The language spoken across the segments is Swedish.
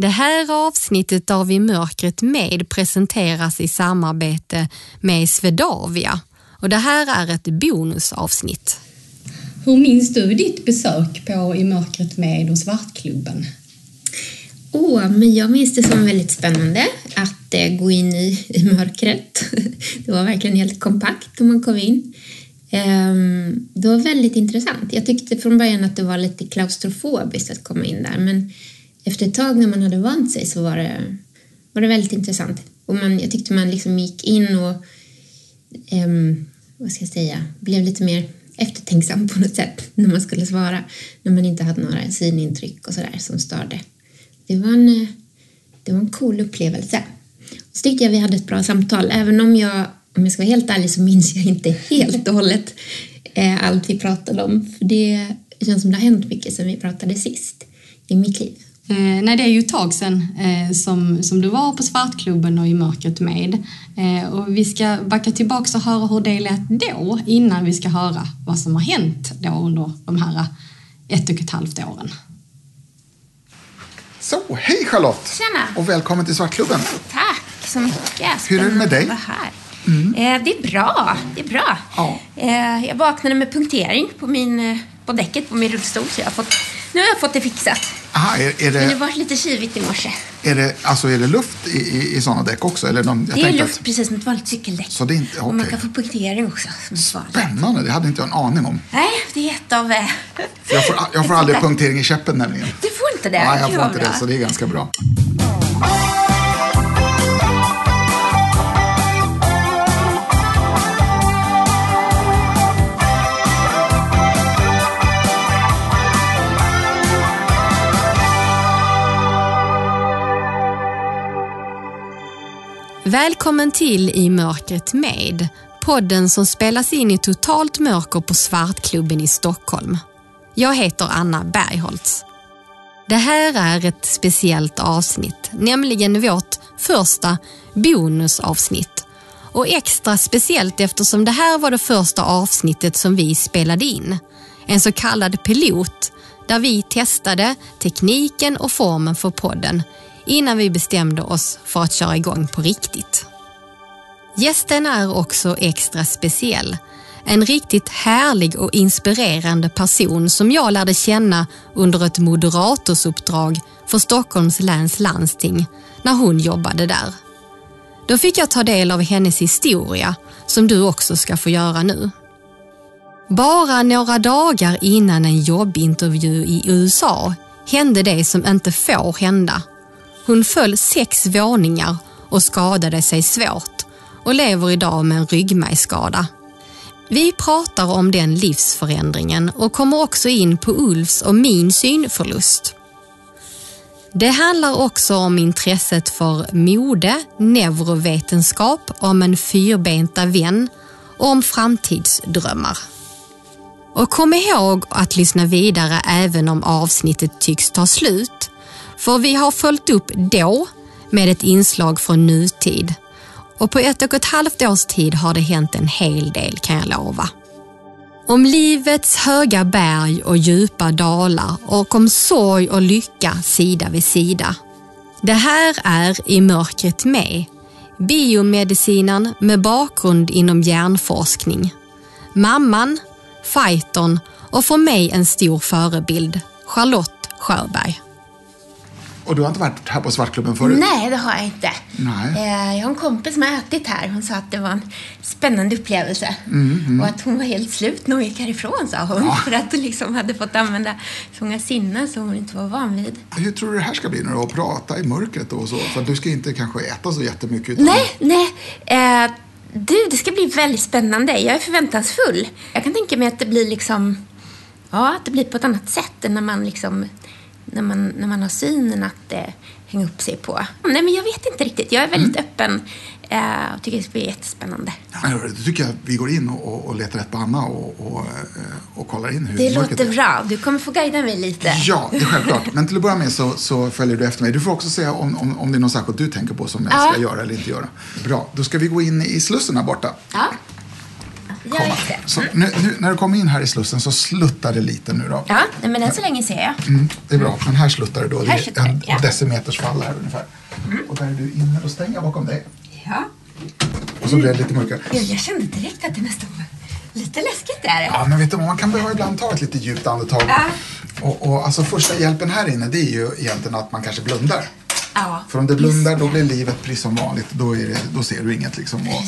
Det här avsnittet av I mörkret med presenteras i samarbete med Svedavia och det här är ett bonusavsnitt. Hur minns du ditt besök på I mörkret med och Svartklubben? Åh, oh, men jag minns det som väldigt spännande att eh, gå in i, i mörkret. Det var verkligen helt kompakt när man kom in. Um, det var väldigt intressant. Jag tyckte från början att det var lite klaustrofobiskt att komma in där men efter ett tag när man hade vant sig så var det, var det väldigt intressant. Och man, jag tyckte man liksom gick in och um, vad ska jag säga, blev lite mer eftertänksam på något sätt när man skulle svara. När man inte hade några synintryck och sådär som störde. Det var en, det var en cool upplevelse. Och så tyckte jag vi hade ett bra samtal. Även om jag, om jag ska vara helt ärlig så minns jag inte helt och hållet eh, allt vi pratade om. För det känns som det har hänt mycket sedan vi pratade sist i mitt liv. Eh, nej, det är ju ett tag sedan eh, som, som du var på Svartklubben och i mörkret med. Eh, och vi ska backa tillbaka och höra hur det lät då innan vi ska höra vad som har hänt då under de här ett och ett halvt åren. Så, hej Charlotte! Tjena! Och välkommen till Svartklubben. Tack så mycket. Spännande Hur är det med dig? här. Mm. Eh, det är bra. Det är bra. Ja. Eh, jag vaknade med punktering på, min, eh, på däcket på min rullstol så jag har fått, nu har jag fått det fixat. Aha, är, är Men det det, var lite kivigt i morse. är det, alltså är det luft i, i, i sådana däck också? Eller de, Det är luft att, precis som ett vanligt cykeldäck. Så det är inte- Och man kan få punktering också. Spännande, det hade inte jag en aning om. Nej, det är ett av... eh, jag får, jag får aldrig punktering i käppen nämligen. Du får inte det? Nej, jag får inte det, bra. så det är ganska bra. Välkommen till I mörkret med, podden som spelas in i totalt mörker på Svartklubben i Stockholm. Jag heter Anna Bergholtz. Det här är ett speciellt avsnitt, nämligen vårt första bonusavsnitt. Och extra speciellt eftersom det här var det första avsnittet som vi spelade in. En så kallad pilot där vi testade tekniken och formen för podden innan vi bestämde oss för att köra igång på riktigt. Gästen är också extra speciell. En riktigt härlig och inspirerande person som jag lärde känna under ett moderatorsuppdrag för Stockholms läns landsting när hon jobbade där. Då fick jag ta del av hennes historia som du också ska få göra nu. Bara några dagar innan en jobbintervju i USA hände det som inte får hända. Hon föll sex våningar och skadade sig svårt och lever idag med en ryggmärgsskada. Vi pratar om den livsförändringen och kommer också in på Ulfs och min synförlust. Det handlar också om intresset för mode, neurovetenskap, om en fyrbenta vän och om framtidsdrömmar. Och kom ihåg att lyssna vidare även om avsnittet tycks ta slut. För vi har följt upp då med ett inslag från nutid. Och på ett och ett halvt års tid har det hänt en hel del kan jag lova. Om livets höga berg och djupa dalar och om sorg och lycka sida vid sida. Det här är I mörkret med, biomedicinaren med bakgrund inom hjärnforskning. Mamman, fightern och för mig en stor förebild, Charlotte Sjöberg. Och du har inte varit här på Svartklubben förut? Nej, det har jag inte. Nej. Eh, Jag har en kompis som har ätit här. Hon sa att det var en spännande upplevelse. Och att hon var helt slut när hon gick härifrån, sa hon. För att hon liksom hade fått använda så många sinnen som hon inte var van vid. Hur tror du det här ska bli nu då? Att prata i mörkret och så? För du ska inte kanske äta så jättemycket. Utan... Nej, nej. Eh, du, det ska bli väldigt spännande. Jag är förväntansfull. Jag kan tänka mig att det blir liksom... Ja, att det blir på ett annat sätt än när man liksom... När man, när man har synen att eh, hänga upp sig på. Nej, men jag vet inte riktigt. Jag är väldigt öppen eh, och tycker det ska bli jättespännande. Hörru, Då tycker jag att vi går in och, och, och letar rätt på Anna och, och, eh, och kollar in hur Det mörkret låter är. bra. Du kommer få guida mig lite. Ja, det är självklart. Men till att börja med så, så följer du efter mig. Du får också säga om, om, om det är något särskilt du tänker på som jag Ja. ska göra eller inte göra. Bra, då ska vi gå in i slussen här borta. Ja. Ja, komma. Så nu, nu, när du kommer in här i slussen så sluttar det lite nu då. Ja, men än så länge ser jag. Mm, det är bra, men här sluttar det då. Det är en ja. decimeters fall här ungefär. Och där är du inne, då stänger jag bakom dig. Ja. Och så blir det lite mörkare. Jag, jag kände direkt att det nästan var lite läskigt där. Ja, men vet du man kan behöva ibland ta ett lite djupt andetag. Ja. Och, och alltså första hjälpen här inne, det är ju egentligen att man kanske blundar. Ja, För om du blundar, då blir livet precis som vanligt. Då, det, då ser du inget liksom. Och,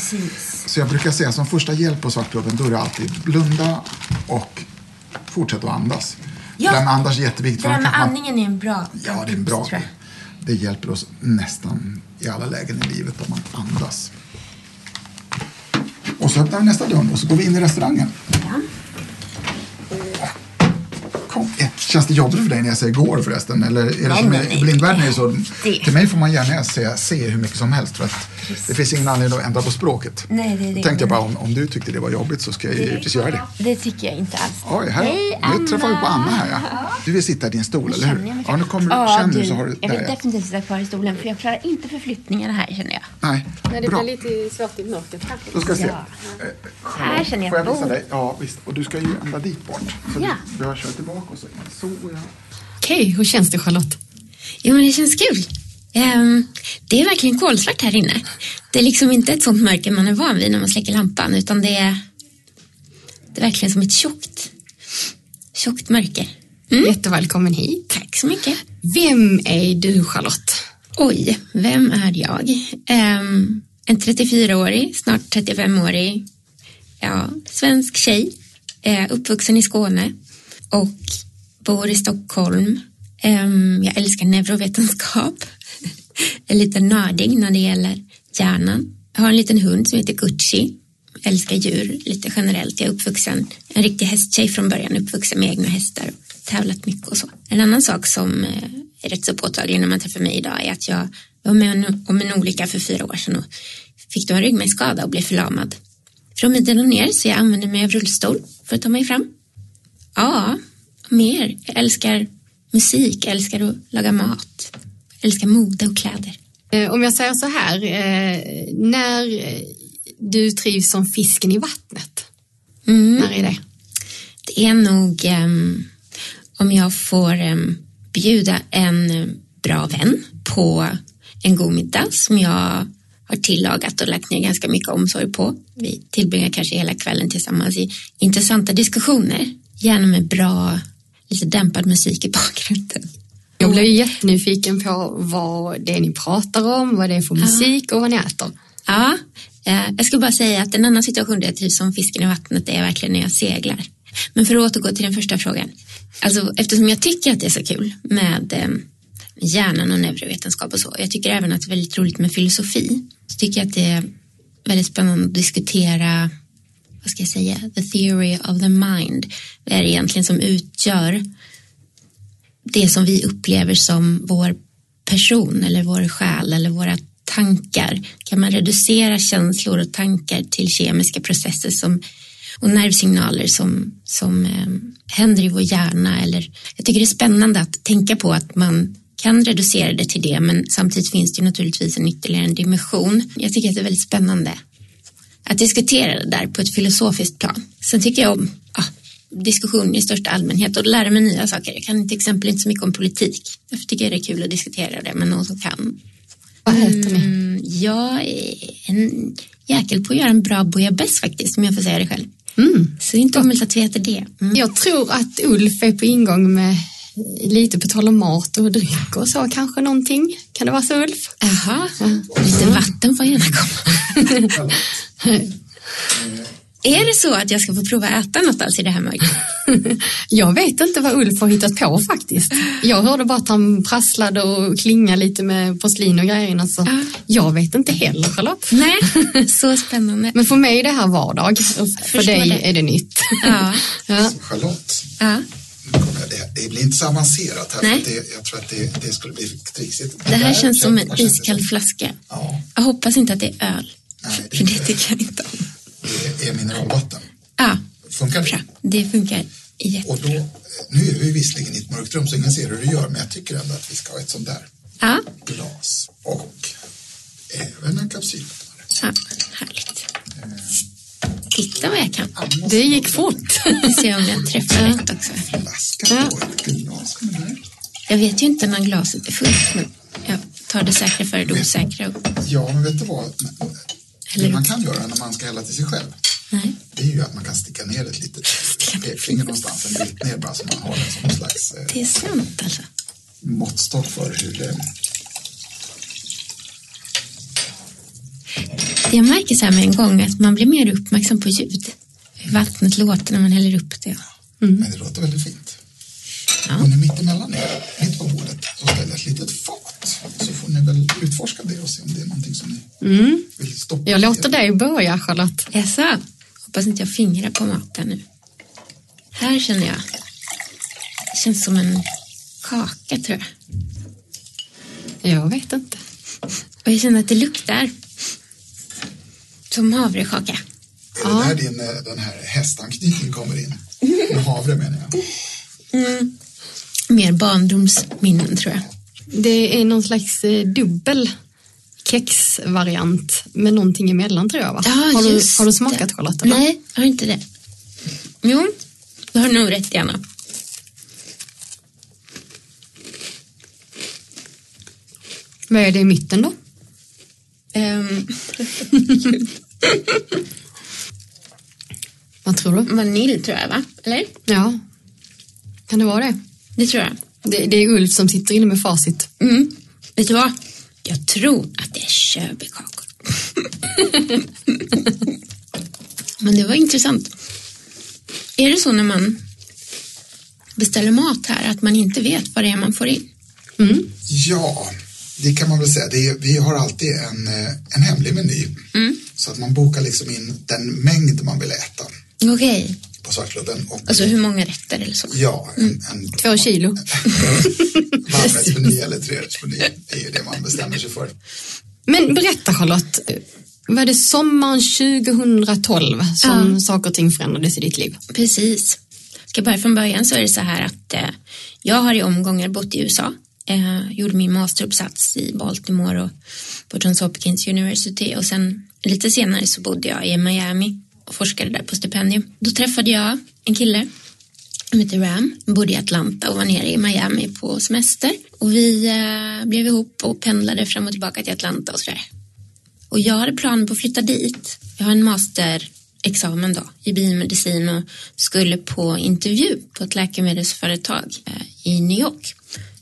så jag brukar säga som första hjälp på Svartklubben, då är det alltid blunda och fortsätt att andas. Ja. Med andas är jätteviktigt. Det där med andningen är en bra Ja, det är en bra tips. Det hjälper oss nästan i alla lägen i livet om man andas. Och så öppnar vi nästa dörr och så går vi in i restaurangen. Ja. Eh, Känns det jobbigt för dig när jag säger går förresten? Eller är det Nej, som nej, i blindvärlden är det så? Det- Till mig får man gärna se, se hur mycket som helst för att det finns ingen anledning att ändra på språket. Nej, det det. Då tänkte jag bara om, om du tyckte det var jobbigt så ska jag givetvis göra det. Det tycker jag inte alls. Oj, här, Hej, nu träffar vi på Anna. Anna här ja. Du vill sitta i din stol, eller jag hur? Ja, nu kommer du, Ja, känner du du, så har du, Jag vill där definitivt sitta kvar i stolen för jag klarar inte förflyttningarna här känner jag. Nej, Nej, det bra. blir lite svårt i mörkret här. Då ska vi se. Ja. Eh, Här känner jag Får jag visa dig? Ja, visst. Och du ska ju ända dit bort. Så Ja. du behöver köra tillbaka och så. Så ja. Okej, hur känns det Charlotte? Jo, men det känns kul. Ehm, det är verkligen kolsvart här inne. Det är liksom inte ett sånt mörker man är van vid när man släcker lampan, utan det är, det är verkligen som ett tjockt, tjockt mörker. Jättevälkommen hit. Tack så mycket. Vem är du Charlotte? Oj, vem är jag? Ehm, en 34-årig, snart 35-årig, ja, svensk tjej, eh, uppvuxen i Skåne och bor i Stockholm. Ehm, jag älskar neurovetenskap, lite nördig när det gäller hjärnan. Jag har en liten hund som heter Gucci, Jag älskar djur lite generellt. Jag är uppvuxen, en riktig hästtjej från början, uppvuxen med egna hästar och tävlat mycket och så. En annan sak som eh, är rätt så påtaglig när man träffar mig idag är att jag var med om- om en olycka för fyra år sedan och fick då en ryggmärgsskada och blev förlamad. Från midjan och ner så jag använder mig av rullstol för att ta mig fram. Ja, mer. Jag älskar musik, jag älskar att laga mat, jag älskar mode och kläder. Eh, Om jag säger så här, eh, när du trivs som fisken i vattnet, Mm. när är det? Det är nog ehm, om jag får ehm, bjuda en eh, bra vän på en god middag som jag har tillagat och lagt ner ganska mycket omsorg på. Vi tillbringar kanske hela kvällen tillsammans i intressanta diskussioner. Gärna med bra, lite dämpad musik i bakgrunden. Jag blev ju jättenyfiken på vad det är ni pratar om, vad det är för musik och vad ni äter. Ja, eh, jag skulle bara säga att en annan situation där jag trivs som fisken i vattnet är verkligen när jag seglar. Men för att återgå till den första frågan. Alltså, eftersom jag tycker att det är så kul med eh, hjärnan och neurovetenskap och så. Jag tycker även att det är väldigt roligt med filosofi. Så tycker jag att det är väldigt spännande att diskutera vad ska jag säga, the theory of the mind. Vad är det egentligen som utgör det som vi upplever som vår person eller vår själ eller våra tankar. Kan man reducera känslor och tankar till kemiska processer som, och nervsignaler som, som eh, händer i vår hjärna? Eller, jag tycker det är spännande att tänka på att man kan reducera det till det men samtidigt finns det ju naturligtvis en ytterligare en dimension. Jag tycker att det är väldigt spännande att diskutera det där på ett filosofiskt plan. Sen tycker jag om diskussion i största allmänhet och lära mig nya saker. Jag kan till exempel inte så mycket om politik. Därför tycker jag det är kul att diskutera det med någon som kan. Vad heter ni? Mm, jag är en jäkel på att göra en bra bouillabaisse faktiskt, om jag får säga det själv. Mm. Så det är inte omöjligt att vi heter det. Mm. Jag tror att Ulf är på ingång med lite på tal om mat och dryck och så, kanske någonting. Kan det vara så Ulf? Jaha, lite vatten får gärna komma. är det så att jag ska få prova att äta något alls i det här mörkret? Jag vet inte vad Ulf har hittat på faktiskt. Jag hörde bara att han prasslade och klingade lite med porslin och grejer. Alltså, Ja. Jag vet inte heller Charlotte. Nej, så spännande. Men för mig är det här vardag. För dig det. är det nytt. Ja, Ja. Charlotte, ja. det, blir inte så avancerat här. Nej. För det, jag tror att det, det skulle bli trixigt. Det här känns som en iskall flaska. Ja, Jag hoppas inte att det är öl. Nej, det är För det tycker jag inte om. Det är mineralvatten. Ja, Funkar det? Det funkar jätte... Och då, nu är vi visserligen i ett mörkt rum så ingen ser hur du gör, men jag tycker ändå att vi ska ha ett sånt där Ja, glas och även en kapsylöppnare. ja, härligt. Titta vad jag kan. Det gick fort. Se om jag träffar rätt också. Där. Jag vet ju inte när glaset är fullt, men jag tar det säkra före det osäkra. Ja, men vet du vad? Eller- Det man kan göra när man ska hälla till sig själv, Nej. det är ju att man kan sticka ner ett litet pekfinger någonstans en bit ner bara så man har det som någon slags eh, Det är sant alltså. måttstock för hur det... Jag märker så här med en gång att man blir mer uppmärksam på ljud. Hur vattnet låter när man häller upp det. Men det låter väldigt fint. Ja. Och ni mittemellan er, mitt på bordet, så ställer ett litet fat. Så får ni väl utforska det och se om det är någonting som ni vill stoppa. Jag låter er. dig börja Charlotte. Jaså? Hoppas inte jag fingrar på maten nu. Här känner jag. Det känns som en kaka tror jag. Jag vet inte. Och jag känner att det luktar som havrekaka. Är det där din, eh, den här hästanknytningen kommer in? Med havre menar jag. Mer barndomsminnen tror jag. Det är någon slags eh, dubbel kexvariant med någonting emellan tror jag va? har, du, har du smakat det. Charlotte? eller? Nej, jag har inte det. Jo, du har nog rätt Anna. Vad är det i mitten då? Um, Vad tror du? vanilj tror jag va? Eller? Ja, kan det vara det? Det tror jag. Det, det är Ulf som sitter inne med facit. Mm. Vet du vad? Jag tror att det är körbekakor. Men det var intressant. Är det så när man beställer mat här att man inte vet vad det är man får in? Ja, det kan man väl säga. Det är, vi har alltid en, eh, en hemlig meny. Så att man bokar liksom in den mängd man vill äta Okej, på Svartklubben. Och, alltså hur många rätter eller så? Ja, en, en Två kilo. varmrättsmeny eller trerättsmeny är ju det man bestämmer sig för. Men berätta Charlotte, var det sommaren 2012 som Ja. saker och ting förändrades i ditt liv? Precis. Ska börja från början så är det så här att eh, jag har i omgångar bott i USA. Eh, gjorde min masteruppsats i Baltimore och på Johns Hopkins University och sen lite senare så bodde jag i Miami och forskade där på stipendium. Då träffade jag en kille som heter Ram, bodde i Atlanta och var nere i Miami på semester och vi eh, blev ihop och pendlade fram och tillbaka till Atlanta och sådär. Och jag hade planer på att flytta dit. Jag har en masterexamen då i biomedicin och skulle på intervju på ett läkemedelsföretag eh, i New York.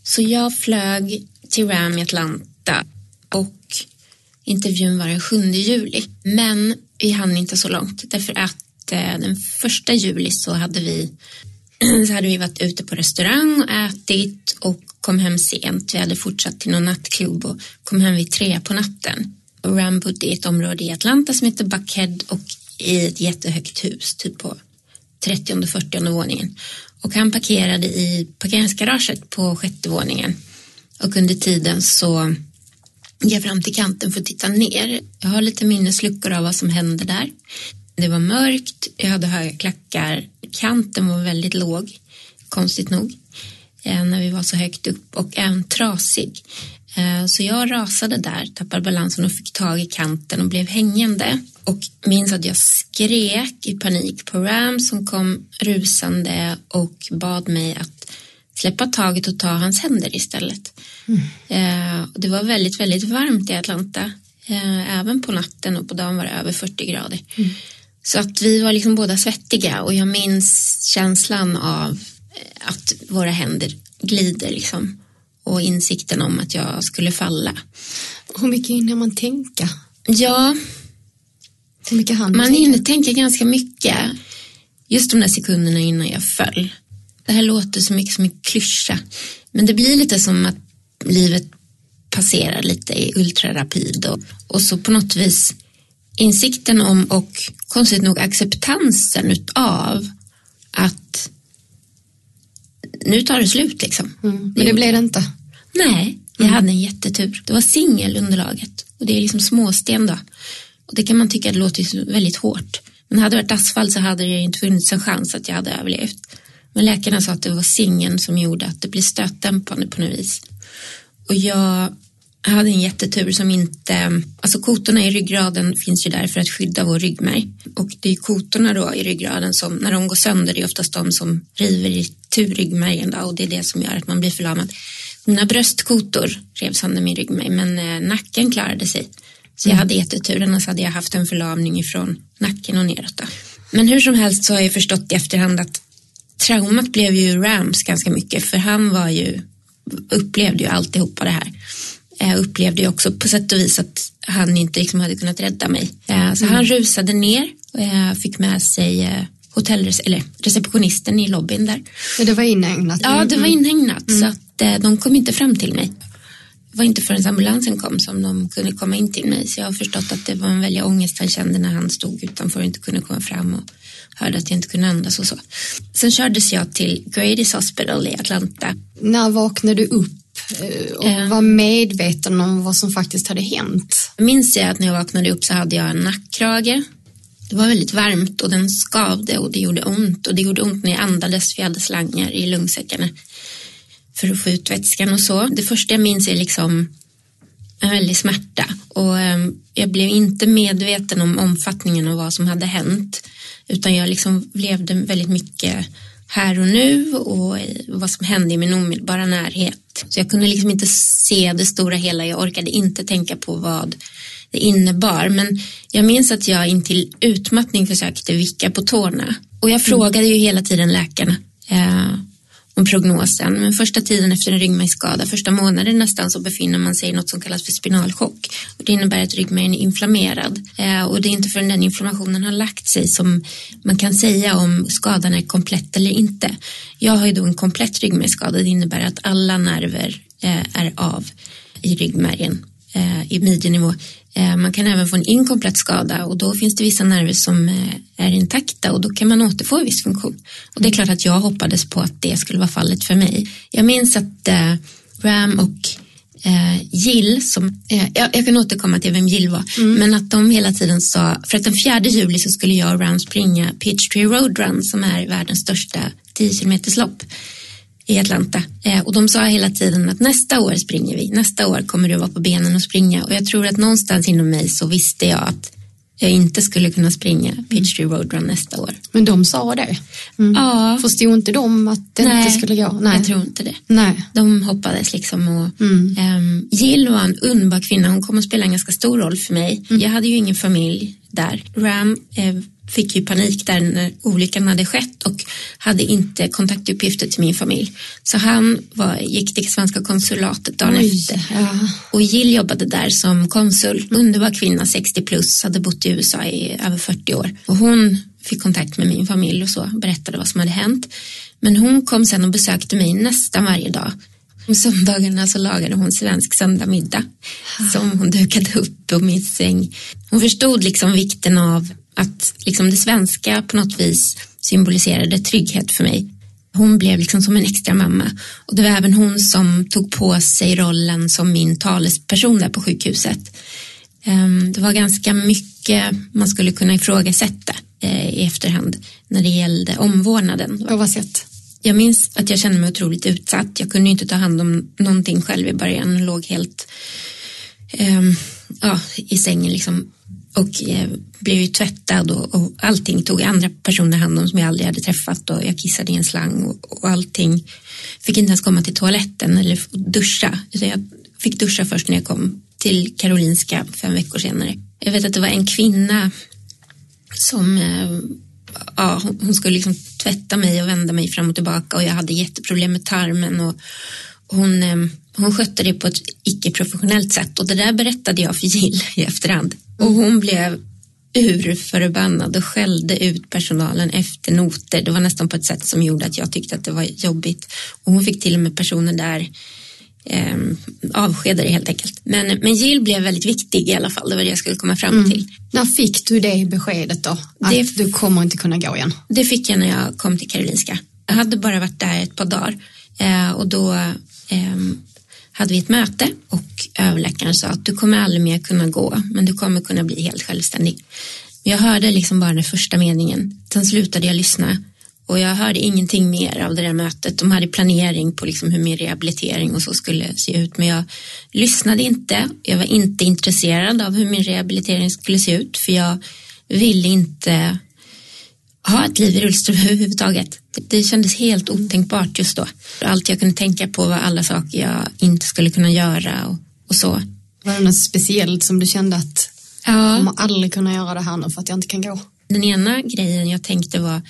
Så jag flög till RAM i Atlanta och intervjun var den 7 juli. Men vi hann inte så långt därför att eh, den första juli så hade vi så hade vi varit ute på restaurang och ätit och kom hem sent. Vi hade fortsatt till någon nattklubb och kom hem vid tre på natten. Och Ram bodde i ett område i Atlanta som heter Buckhead och i ett jättehögt hus, typ på 30 och 40 våningen. Och han parkerade i parkeringsgaraget på sjätte våningen. Och under tiden så gick jag fram till kanten för att titta ner. Jag har lite minnesluckor av vad som hände där. Det var mörkt, jag hade höga klackar, kanten var väldigt låg, konstigt nog, eh, när vi var så högt upp och även trasig. Eh, så jag rasade där, tappade balansen och fick tag i kanten och blev hängande. Och minns att jag skrek i panik på Ram som kom rusande och bad mig att släppa taget och ta hans händer istället. Eh, och det var väldigt, väldigt varmt i Atlanta. Eh, även på natten och på dagen var det över 40 grader. Så att vi var liksom båda svettiga och jag minns känslan av eh, att våra händer glider liksom. Och insikten om att jag skulle falla. Hur mycket hinner man tänka? Ja, Hur mycket hann man hinner tänka ganska mycket. Just de där sekunderna innan jag föll. Det här låter så mycket som en klyscha. Men det blir lite som att livet passerar lite i ultrarapid. Och, och så på något vis insikten om och konstigt nog acceptansen utav att nu tar det slut liksom. Mm. Men det blev det inte. Nej, jag hade en jättetur. Det var singelunderlaget och det är liksom småsten då. Och det kan man tycka låter väldigt hårt. Men hade det varit asfalt så hade det inte funnits en chans att jag hade överlevt. Men läkarna sa att det var singeln som gjorde att det blir stötdämpande på något vis. Och jag hade en jättetur som inte, alltså kotorna i ryggraden finns ju där för att skydda vår ryggmärg. Och det är kotorna då i ryggraden som, när de går sönder, det är oftast de som river i tur ryggmärgen och det är det som gör att man blir förlamad. Mina bröstkotor rev sönder min ryggmärg, men eh, nacken klarade sig. Så jag hade jättetur, annars hade jag haft en förlamning ifrån nacken och neråt. Då. Men hur som helst så har jag förstått i efterhand att traumat blev ju Rams ganska mycket, för han var ju, upplevde ju alltihopa det här. Jag upplevde ju också på sätt och vis att han inte liksom hade kunnat rädda mig. Eh, Så han rusade ner och jag fick med sig eh, hotellres eller receptionisten i lobbyn där. Ja, det var inhägnat. Ja, det var inhägnat så att eh, de kom inte fram till mig. Det var inte förrän ambulansen kom som de kunde komma in till mig. Så jag har förstått att det var en väldig ångest han kände när han stod utanför och inte kunde komma fram och hörde att jag inte kunde andas och så. Sen kördes jag till Grady's Hospital i Atlanta. När vaknade du upp eh, och Eh. var medveten om vad som faktiskt hade hänt? Jag minns jag att när jag vaknade upp så hade jag en nackkrage. Det var väldigt varmt och den skavde och det gjorde ont och det gjorde ont när jag andades för jag hade slangar i lungsäckarna för att få ut vätskan och så. Det första jag minns är liksom en väldig smärta och eh, jag blev inte medveten om omfattningen av vad som hade hänt utan jag liksom levde väldigt mycket här och nu och eh, vad som hände i min omedelbara närhet. Så jag kunde liksom inte se det stora hela, jag orkade inte tänka på vad det innebar. Men jag minns att jag intill utmattning försökte vicka på tårna och jag frågade ju hela tiden läkarna eh, om prognosen. Men första tiden efter en ryggmärgsskada, första månaden nästan, så befinner man sig i något som kallas för spinalchock. Och det innebär att ryggmärgen är inflammerad. Eh, och det är inte förrän den inflammationen har lagt sig som man kan säga om skadan är komplett eller inte. Jag har ju då en komplett ryggmärgsskada. Det innebär att alla nerver eh, är av i ryggmärgen eh, i midjenivå. Eh, Man kan även få en inkomplett skada och då finns det vissa nerver som eh, är intakta och då kan man återfå viss funktion. Och det är klart att jag hoppades på att det skulle vara fallet för mig. Jag minns att eh, Ram och Jill, som, jag, jag kan återkomma till vem Jill var, men att de hela tiden sa, för att den 4 juli så skulle jag och Ram springa Peachtree Road Run som är världens största 10 kilometers lopp i Atlanta. Eh, och de sa hela tiden att nästa år springer vi, nästa år kommer du vara på benen och springa. Och jag tror att någonstans inom mig så visste jag att jag inte skulle kunna springa Peachtree Road Run nästa år. Men de sa det. Mm. Ja, Förstod inte de att det inte skulle gå? jag tror inte det. Nej. De hoppades liksom och Mm. ehm, Jill var en underbar kvinna. Hon kom att spela en ganska stor roll för mig. Mm. Jag hade ju ingen familj där. Ram eh, fick ju panik där när olyckan hade skett och hade inte kontaktuppgifter till min familj. Så han var, gick till svenska konsulatet dagen Oj, efter. ja. Och Jill jobbade där som konsul. Underbar kvinna, 60 plus, hade bott i USA i över 40 år. Och hon fick kontakt med min familj och så, berättade vad som hade hänt. Men hon kom sen och besökte mig nästan varje dag. På söndagarna så lagade hon svensk söndagmiddag som hon dukade upp på min säng. Hon förstod liksom vikten av att liksom det svenska på något vis symboliserade trygghet för mig. Hon blev liksom som en extra mamma och det var även hon som tog på sig rollen som min talesperson där på sjukhuset. Ehm, Det var ganska mycket man skulle kunna ifrågasätta eh, i efterhand när det gällde omvårdnaden. På vad sätt? Jag minns att jag kände mig otroligt utsatt. Jag kunde inte ta hand om någonting själv i början och låg helt ehm, ja, i sängen liksom och eh, blev ju tvättad och, och allting tog andra personer hand om som jag aldrig hade träffat och jag kissade i en slang och, och allting. Fick inte ens komma till toaletten eller duscha utan jag fick duscha först när jag kom till Karolinska fem veckor senare. Jag vet att det var en kvinna som eh, ja, hon- hon skulle liksom tvätta mig och vända mig fram och tillbaka och jag hade jätteproblem med tarmen och hon, eh, hon skötte det på ett icke-professionellt sätt och det där berättade jag för Jill i efterhand och hon blev urförbannad och skällde ut personalen efter noter. Det var nästan på ett sätt som gjorde att jag tyckte att det var jobbigt och hon fick till och med personer där eh, avskedade helt enkelt. Men, men Jill blev väldigt viktig i alla fall, det var det jag skulle komma fram till. När fick du det beskedet då? Att Det- du kommer inte kunna gå igen? Det fick jag när jag kom till Karolinska. Jag hade bara varit där ett par dagar eh, och då eh, hade vi ett möte och överläkaren sa att du kommer aldrig mer kunna gå men du kommer kunna bli helt självständig. Jag hörde liksom bara den första meningen. Sen slutade jag lyssna Och jag hörde ingenting mer av det där mötet. De hade planering på liksom hur min rehabilitering och så skulle se ut. Men jag lyssnade inte. Jag var inte intresserad av hur min rehabilitering skulle se ut. För jag ville inte ha ett liv i rullstol överhuvudtaget. Det, det kändes helt otänkbart just då. Allt jag kunde tänka på var alla saker jag inte skulle kunna göra och, och så. Var det något speciellt som du kände att Ja. jag kommer aldrig kunna göra det här nu för att jag inte kan gå? Den ena grejen jag tänkte var,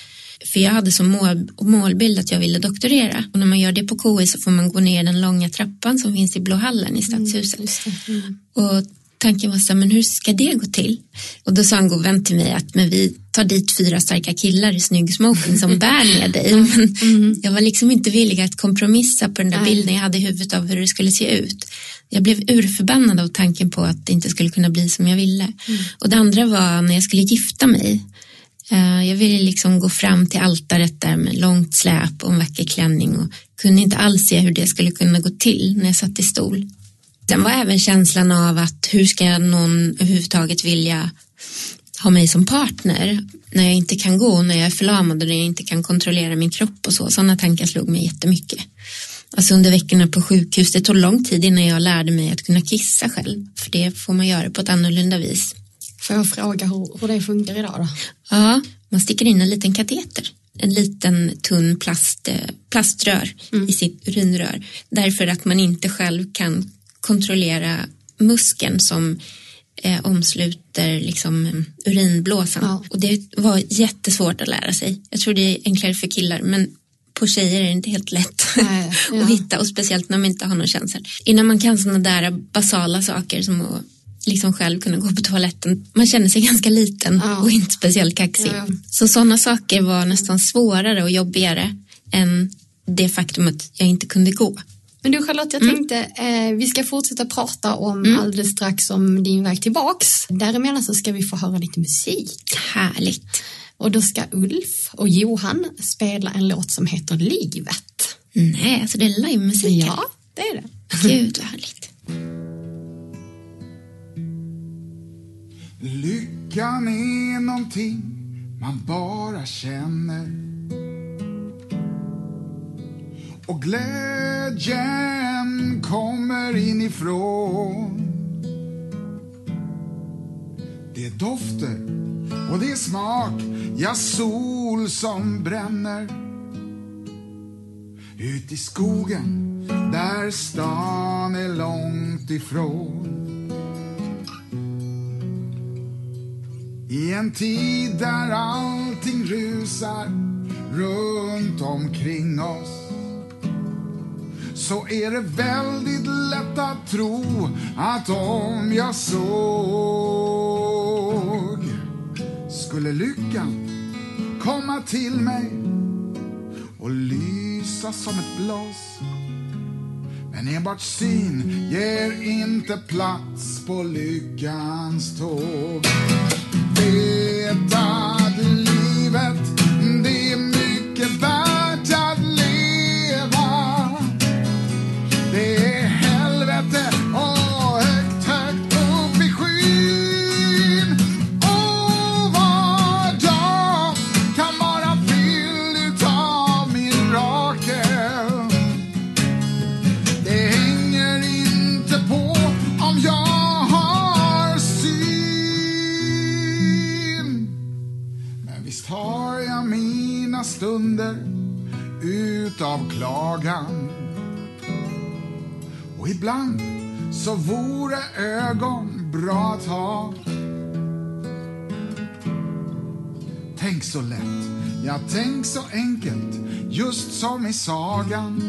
för jag hade som mål, målbild att jag ville doktorera. Och när man gör det på KI så får man gå ner den långa trappan som finns i Blå hallen i Stadshuset. Just det. Mm. Och tanken var så här, men hur ska det gå till? Och då sa en god vän till mig att men vi tar dit fyra starka killar i snygg smoking som bär ner dig. Men jag var liksom inte villig att kompromissa på den där Nej. bilden jag hade i huvudet av hur det skulle se ut. Jag blev urförbannad av tanken på att det inte skulle kunna bli som jag ville. Och det andra var när jag skulle gifta mig. Eh, Jag ville liksom gå fram till altaret där med långt släp och en vacker klänning och kunde inte alls se hur det skulle kunna gå till när jag satt i stol. Sen var även känslan av att hur ska någon överhuvudtaget vilja ha mig som partner när jag inte kan gå, när jag är förlamad och när jag inte kan kontrollera min kropp och så. Sådana tankar slog mig jättemycket. Alltså under veckorna på sjukhus, det tog lång tid innan jag lärde mig att kunna kissa själv. För det får man göra på ett annorlunda vis. Får jag fråga hur, hur det funkar idag då? Ja, man sticker in en liten kateter. En liten tunn plast, eh, plaströr i sitt urinrör. Därför att man inte själv kan kontrollera muskeln som eh, omsluter liksom, eh, urinblåsan. Ja. Och det var jättesvårt att lära sig. Jag tror det är enklare för killar men på tjejer är det inte helt lätt Nej, ja. att hitta och speciellt när man inte har någon känsel. Innan man kan sådana där basala saker som att liksom själv kunna gå på toaletten. Man känner sig ganska liten Ja. och inte speciellt kaxig. Ja. Så sådana saker var nästan svårare och jobbigare än det faktum att jag inte kunde gå. Men du Charlotte, jag tänkte eh, vi ska fortsätta prata om alldeles strax om din väg tillbaks. Däremellan så ska vi få höra lite musik. Härligt. Och då ska Ulf och Johan spela en låt som heter Livet. Nej, alltså det är livemusik. Ja, det är det. Gud vad härligt. Lyckan är någonting man bara känner och glädjen kommer inifrån. Det är dofter och det är smak, ja sol som bränner. Ut i skogen där stan är långt ifrån. I en tid där allting rusar runt omkring oss så är det väldigt lätt att tro att om jag såg skulle lyckan komma till mig och lysa som ett blås. Men enbart syn ger inte plats på lyckans tåg. Veta av klagan. Och ibland så vore ögon bra att ha. Tänk så lätt, ja tänk så enkelt, just som i sagan.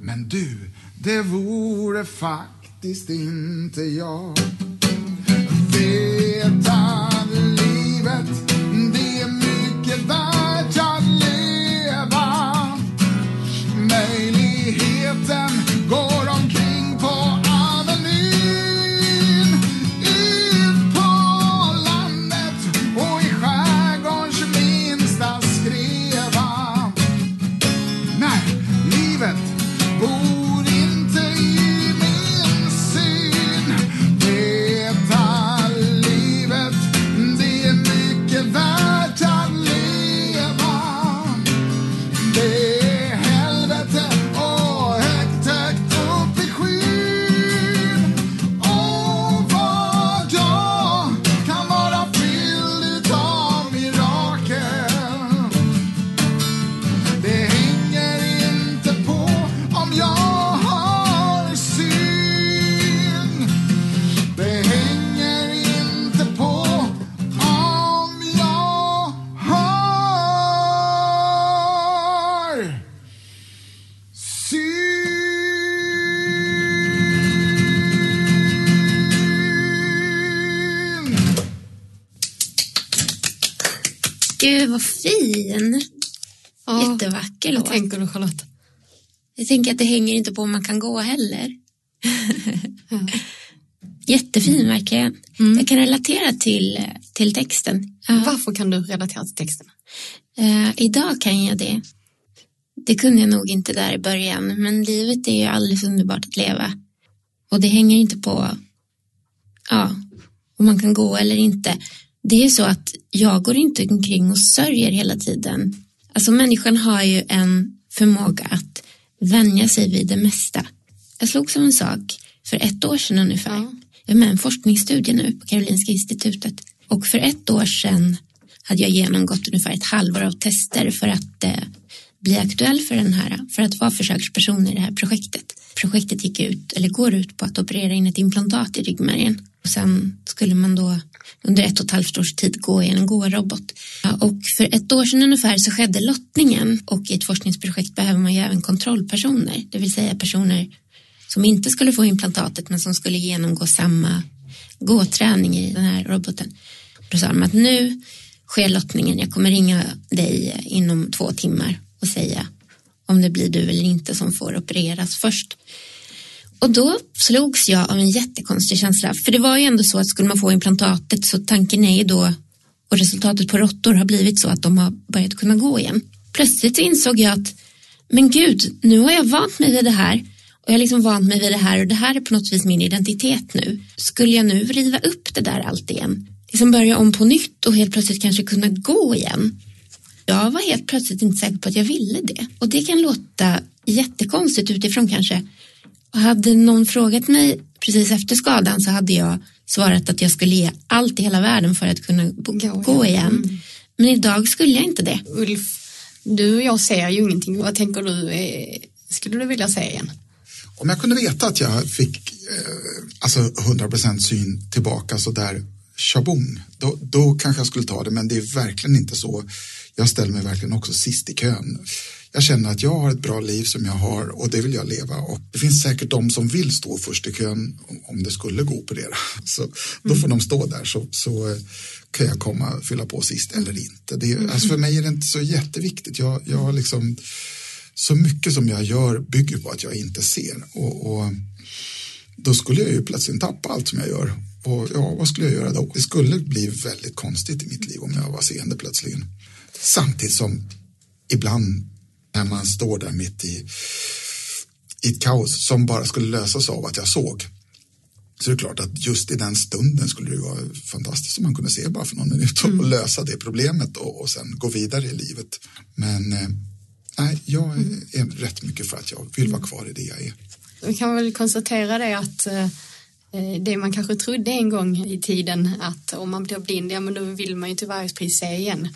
Men du, det vore faktiskt inte jag. Vet them. Vad fin. Ja, Jättevacker Vad låt. tänker du Charlotte? Jag tänker att det hänger inte på om man kan gå heller. Jättefin verkligen. Jag kan relatera till, till texten. Ja. Varför kan du relatera till texten? Eh, idag kan jag det. Det kunde jag nog inte där i början, men livet är ju alldeles underbart att leva. Och det hänger inte på ja, om man kan gå eller inte. Det är så att jag går inte omkring och sörjer hela tiden. Alltså människan har ju en förmåga att vänja sig vid det mesta. Jag slogs av en sak för ett år sedan ungefär. Ja. Jag är med i en forskningsstudie nu på Karolinska institutet. Och för ett år sedan hade jag genomgått ungefär ett halvår av tester för att eh, bli aktuell för den här, för att vara försöksperson i det här projektet. Projektet gick ut, eller går ut på att operera in ett implantat i ryggmärgen. Och sen skulle man då under ett och ett halvt års tid gå i en gårobot. Och för ett år sedan ungefär så skedde lottningen och i ett forskningsprojekt behöver man ju även kontrollpersoner, det vill säga personer som inte skulle få implantatet men som skulle genomgå samma gåträning i den här roboten. Då sa de att nu sker lottningen, jag kommer ringa dig inom två timmar och säga om det blir du eller inte som får opereras först. Och då slogs jag av en jättekonstig känsla, för det var ju ändå så att skulle man få implantatet så tanken är ju då, och resultatet på råttor har blivit så att de har börjat kunna gå igen. Plötsligt insåg jag att, men gud, nu har jag vant mig vid det här och jag har liksom vant mig vid det här och det här är på något vis min identitet nu. Skulle jag nu riva upp det där allt igen? Liksom börja om på nytt och helt plötsligt kanske kunna gå igen? Jag var helt plötsligt inte säker på att jag ville det. Och det kan låta jättekonstigt utifrån kanske. Och hade någon frågat mig precis efter skadan så hade jag svarat att jag skulle ge allt i hela världen för att kunna Gå igen. igen. Men idag skulle jag inte det. Ulf, du och jag ser ju ingenting. Vad tänker du? eh, Skulle du vilja se igen? Om jag kunde veta att jag fick eh, alltså 100% syn tillbaka så där tjabong, då, då kanske jag skulle ta det, men det är verkligen inte så. Jag ställer mig verkligen också sist i kön. Jag känner att jag har ett bra liv som jag har och det vill jag leva. Och det finns säkert de som vill stå först i kön om- det skulle gå att operera. Så då får de stå där så, så eh, kan jag komma och fylla på sist eller inte. Det, är- alltså för mig är det inte så jätteviktigt. Jag, jag har liksom så mycket som jag gör bygger på att jag inte ser. Och, och då skulle jag ju plötsligt tappa allt som jag gör. Och ja, vad skulle jag göra då? Det skulle bli väldigt konstigt i mitt liv om jag var seende plötsligen. Samtidigt som ibland när man står där mitt i, i ett kaos som bara skulle lösas av att jag såg. Så det är klart att just i den stunden skulle det vara fantastiskt om man kunde se bara för någon minut och lösa det problemet och, och sen gå vidare i livet. Men eh, nej, jag är rätt mycket för att jag vill vara kvar i det jag är. Vi kan väl konstatera det att eh, det man kanske trodde en gång i tiden att om man blir blind, ja men då vill man ju till varje pris se igen.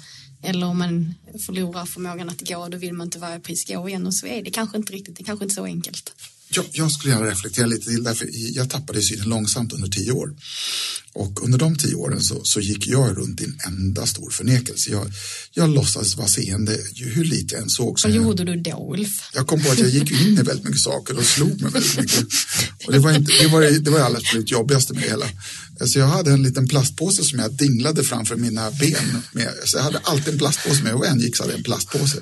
Eller om man förlorar förmågan att gå, då vill man till varje pris gå igen och så är det kanske inte riktigt, det är kanske inte så enkelt. Jag, jag skulle gärna reflektera lite till därför jag tappade synen långsamt under tio år. Och under de tio åren så, så gick jag runt i en enda stor förnekelse. Jag, jag låtsades vara seende hur lite jag än såg. Så Vad jag, gjorde du då, Ulf? jag kom på att jag gick in i väldigt mycket saker och slog mig väldigt mycket. Och det var, inte, det var, det var det absolut jobbigaste med hela. Alltså jag hade en liten plastpåse som jag dinglade framför mina ben. Med. Så jag hade alltid en plastpåse med och en gick så hade jag en plastpåse.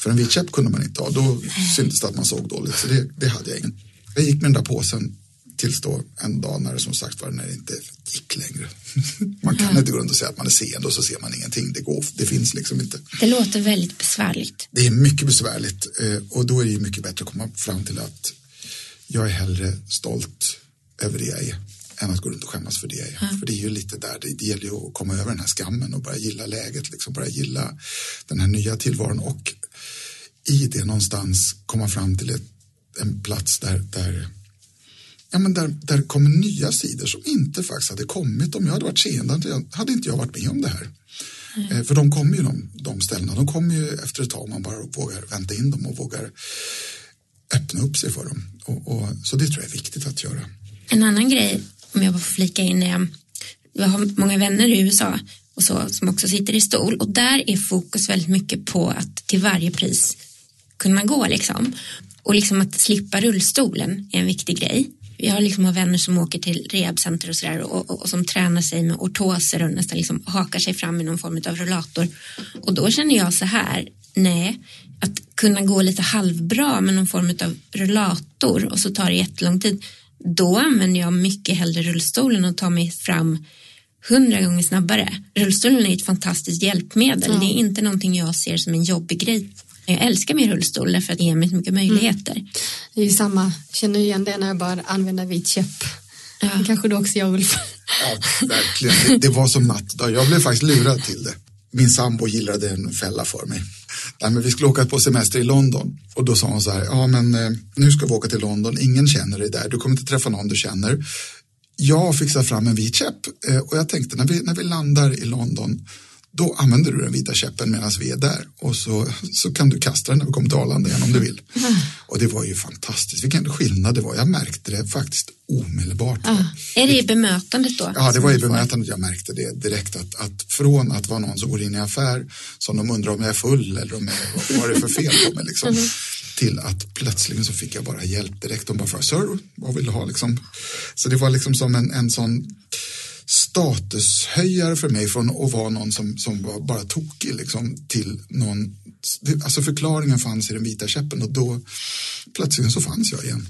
För en vit käpp kunde man inte ha, då syntes det att man såg dåligt. Så det, det hade jag ingen. Jag gick med den där påsen tills då en dag när det som sagt var när det inte gick längre. Man kan inte gå runt och säga att man är seende och så ser man ingenting. Det, går, det finns liksom inte. Det låter väldigt besvärligt. Det är mycket besvärligt eh, och då är det ju mycket bättre att komma fram till att jag är hellre stolt över det jag är än att gå runt och skämmas för det är. För det är ju lite där, det, det gäller ju att komma över den här skammen och bara gilla läget, liksom bara gilla den här nya tillvaron och i det någonstans komma fram till ett, en plats där, där Ja, men där, där kommer nya sidor som inte faktiskt hade kommit om jag hade varit seende. hade inte jag varit med om det här. Eh, För de kommer ju de, de ställena, de kommer ju efter ett tag om man bara vågar vänta in dem och vågar öppna upp sig för dem. Och, och, så det tror jag är viktigt att göra. En annan grej, om jag bara får flika in, är jag har många vänner i USA och så, som också sitter i stol och där är fokus väldigt mycket på att till varje pris kunna gå liksom. Och liksom att slippa rullstolen är en viktig grej. jag liksom vänner som åker till rehabcenter och sådär och, och, och, som tränar sig med ortoser och nästan liksom hakar sig fram i någon form av rullator. Och då känner jag så här, nej, att kunna gå lite halvbra med någon form av rullator och så tar det jättelång tid. Då använder jag mycket hellre rullstolen och tar mig fram hundra gånger snabbare. Rullstolen är ett fantastiskt hjälpmedel. Ja. Det är inte någonting jag ser som en jobbig grej. Jag älskar min rullstol därför att det ger mig så mycket möjligheter. Mm. Det är samma, känner igen det när jag började använda vit käpp. Ja. Kanske du också gör Ulf? Ja, verkligen. Det, det var som natt Jag blev faktiskt lurad till det. Min sambo gillade en fälla för mig. Nej, men vi skulle åka på semester i London. Och då sa hon så här, ja men eh, nu ska vi åka till London, ingen känner dig där, du kommer inte träffa någon du känner. Jag fixar fram en vit käpp eh, och jag tänkte när vi, när vi landar i London då använder du den vita käppen medan vi är där och så, så kan du kasta den när vi kommer till Arlanda igen om du vill. Mm. Och det var ju fantastiskt, vilken skillnad det var. Jag märkte det faktiskt omedelbart. Ah. Är det i bemötandet då? Ja, det var i bemötandet jag märkte det direkt att, att från att vara någon som går in i affär som de undrar om jag är full eller om jag, vad är det för fel på mig liksom. Mm till att plötsligen så fick jag bara hjälp direkt. De bara sir, vad vill du ha liksom? Så det var liksom som en, en sån statushöjare för mig från att vara någon som, som var bara tokig liksom, till någon, alltså förklaringen fanns i den vita käppen och då plötsligen så fanns jag igen.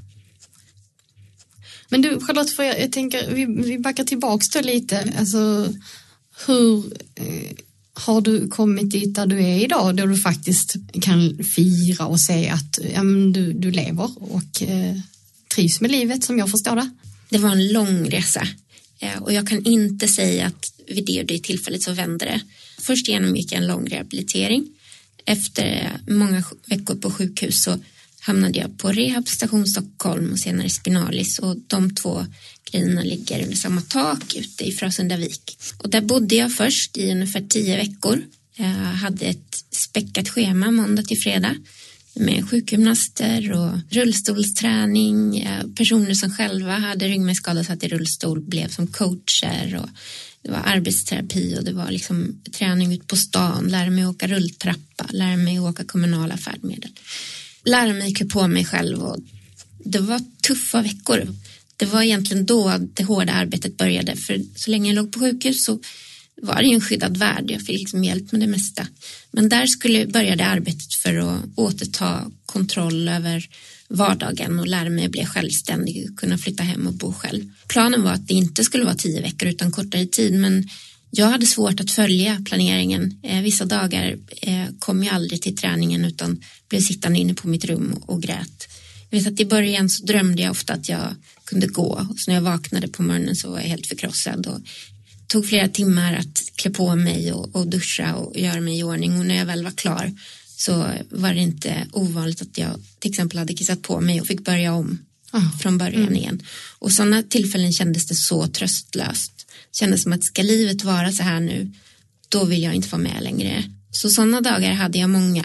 Men du Charlotte, för jag, jag tänker, vi, vi backar tillbaks då lite, alltså hur eh, har du kommit dit där du är idag då du faktiskt kan fira och se att ja, du, du lever och eh, trivs med livet som jag förstår det? Det var en lång resa Eh, och jag kan inte säga att vid det och det tillfället så vände det. Först genomgick jag en lång rehabilitering. Efter många veckor på sjukhus så hamnade jag på Rehab Station Stockholm och senare Spinalis och de två grejerna ligger under samma tak ute i Frösundavik. Och där bodde jag först i ungefär tio veckor. Jag hade ett späckat schema måndag till fredag med sjukgymnaster och rullstolsträning. Eh, personer som själva hade ryggmärgsskada satt i rullstol blev som coacher och det var arbetsterapi och det var liksom träning ut på stan, lära mig åka rulltrappa, lära mig åka kommunala färdmedel lära mig klä på mig själv och det var tuffa veckor. Det var egentligen då det hårda arbetet började för så länge jag låg på sjukhus så var det ju en skyddad värld. Jag fick liksom hjälp med det mesta. Men där skulle började arbetet för att återta kontroll över vardagen och lära mig att bli självständig och kunna flytta hem och bo själv. Planen var att det inte skulle vara tio veckor utan kortare tid men jag hade svårt att följa planeringen. Eh, vissa dagar eh, kom jag aldrig till träningen utan blev sittande inne på mitt rum och grät. Jag vet att i början så drömde jag ofta att jag kunde gå och så när jag vaknade på morgonen så var jag helt förkrossad och tog flera timmar att klä på mig och, och duscha och göra mig i ordning och när jag väl var klar så var det inte ovanligt att jag till exempel hade kissat på mig och fick börja om oh. från början mm. igen. Och sådana tillfällen kändes det så tröstlöst kändes som att ska livet vara så här nu, då vill jag inte vara med längre. Så sådana dagar hade jag många.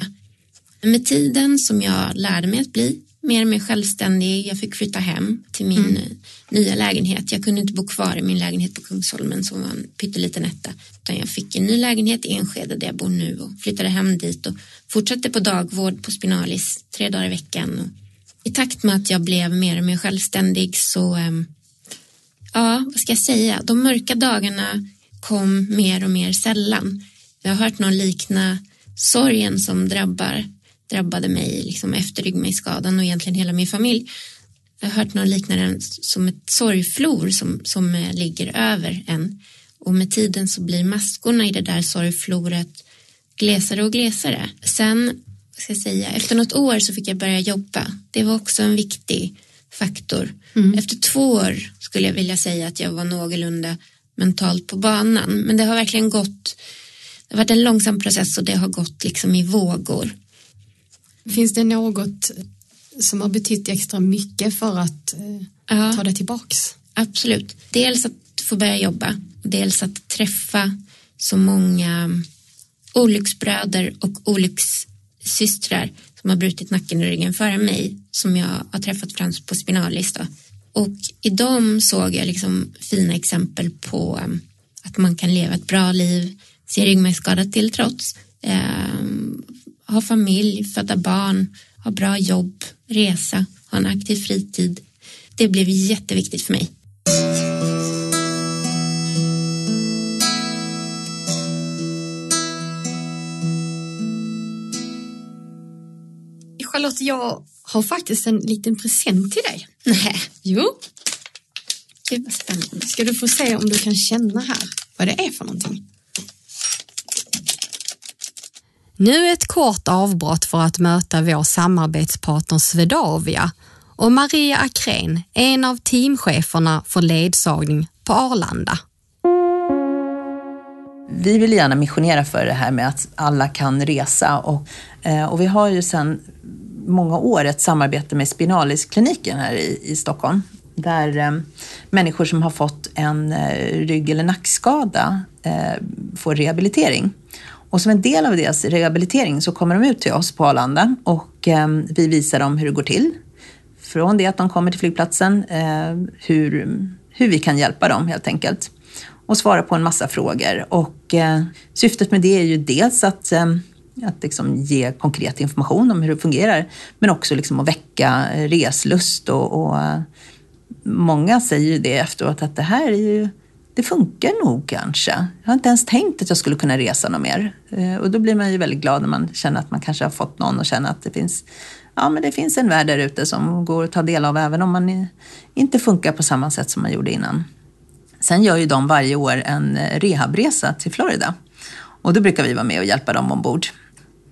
Men med tiden som jag lärde mig att bli mer och mer självständig, jag fick flytta hem till min mm. nya lägenhet. Jag kunde inte bo kvar i min lägenhet på Kungsholmen som var en pytteliten etta. Utan jag fick en ny lägenhet i Enskede där jag bor nu och flyttade hem dit och fortsatte på dagvård på Spinalis tre dagar i veckan. Och I takt med att jag blev mer och mer självständig så um, ja, vad ska jag säga, de mörka dagarna kom mer och mer sällan. Jag har hört någon likna sorgen som drabbar, drabbade mig liksom efter ryggmärgsskadan och egentligen hela min familj. Jag har hört någon likna den som ett sorgflor som, som eh, ligger över en. Och med tiden så blir maskorna i det där sorgfloret glesare och glesare. Sen, ska jag säga, efter något år så fick jag börja jobba. Det var också en viktig faktor. Mm. Efter två år skulle jag vilja säga att jag var någorlunda mentalt på banan. Men det har verkligen gått, det har varit en långsam process och det har gått liksom i vågor. Finns det något som har betytt extra mycket för att eh, ja, ta det tillbaks? Absolut. Dels att få börja jobba, dels att träffa så många olycksbröder och olyckssystrar som har brutit nacken och ryggen före mig som jag har träffat främst på Spinalis. Då. Och i dem såg jag liksom fina exempel på um, att man kan leva ett bra liv, se ryggmärgsskada till trots, eh, ha familj, föda barn, ha bra jobb, resa, ha en aktiv fritid. Det blev jätteviktigt för mig. Charlotte, jag har faktiskt en liten present till dig. Nej, Jo, gud vad spännande. ska du få se om du kan känna här vad det är för någonting. Nu ett kort avbrott för att möta vår samarbetspartner Swedavia och Maria Akrén, en av teamcheferna för ledsagning på Arlanda. vi vill gärna missionera för det här med att alla kan resa och, eh, och vi har ju sedan många år ett samarbete med Spinaliskliniken här i, i Stockholm där eh, människor som har fått en eh, rygg eller nackskada eh, får rehabilitering. Och som en del av deras rehabilitering så kommer de ut till oss på Arlanda och eh, vi visar dem hur det går till. Från det att de kommer till flygplatsen, eh, hur, hur vi kan hjälpa dem helt enkelt och svara på en massa frågor. Och eh, syftet med det är ju dels att, ehm, att liksom ge konkret information om hur det fungerar, men också liksom att väcka reslust och, och eh, många säger ju det efteråt att det här är ju, det funkar nog kanske. Jag har inte ens tänkt att jag skulle kunna resa något mer. Eh, och då blir man ju väldigt glad när man känner att man kanske har fått någon och känner att det finns, ja, men det finns en värld där ute som går att ta del av även om man inte funkar på samma sätt som man gjorde innan. Sen gör ju de varje år en eh, rehabresa till Florida. Och då brukar vi vara med och hjälpa dem ombord.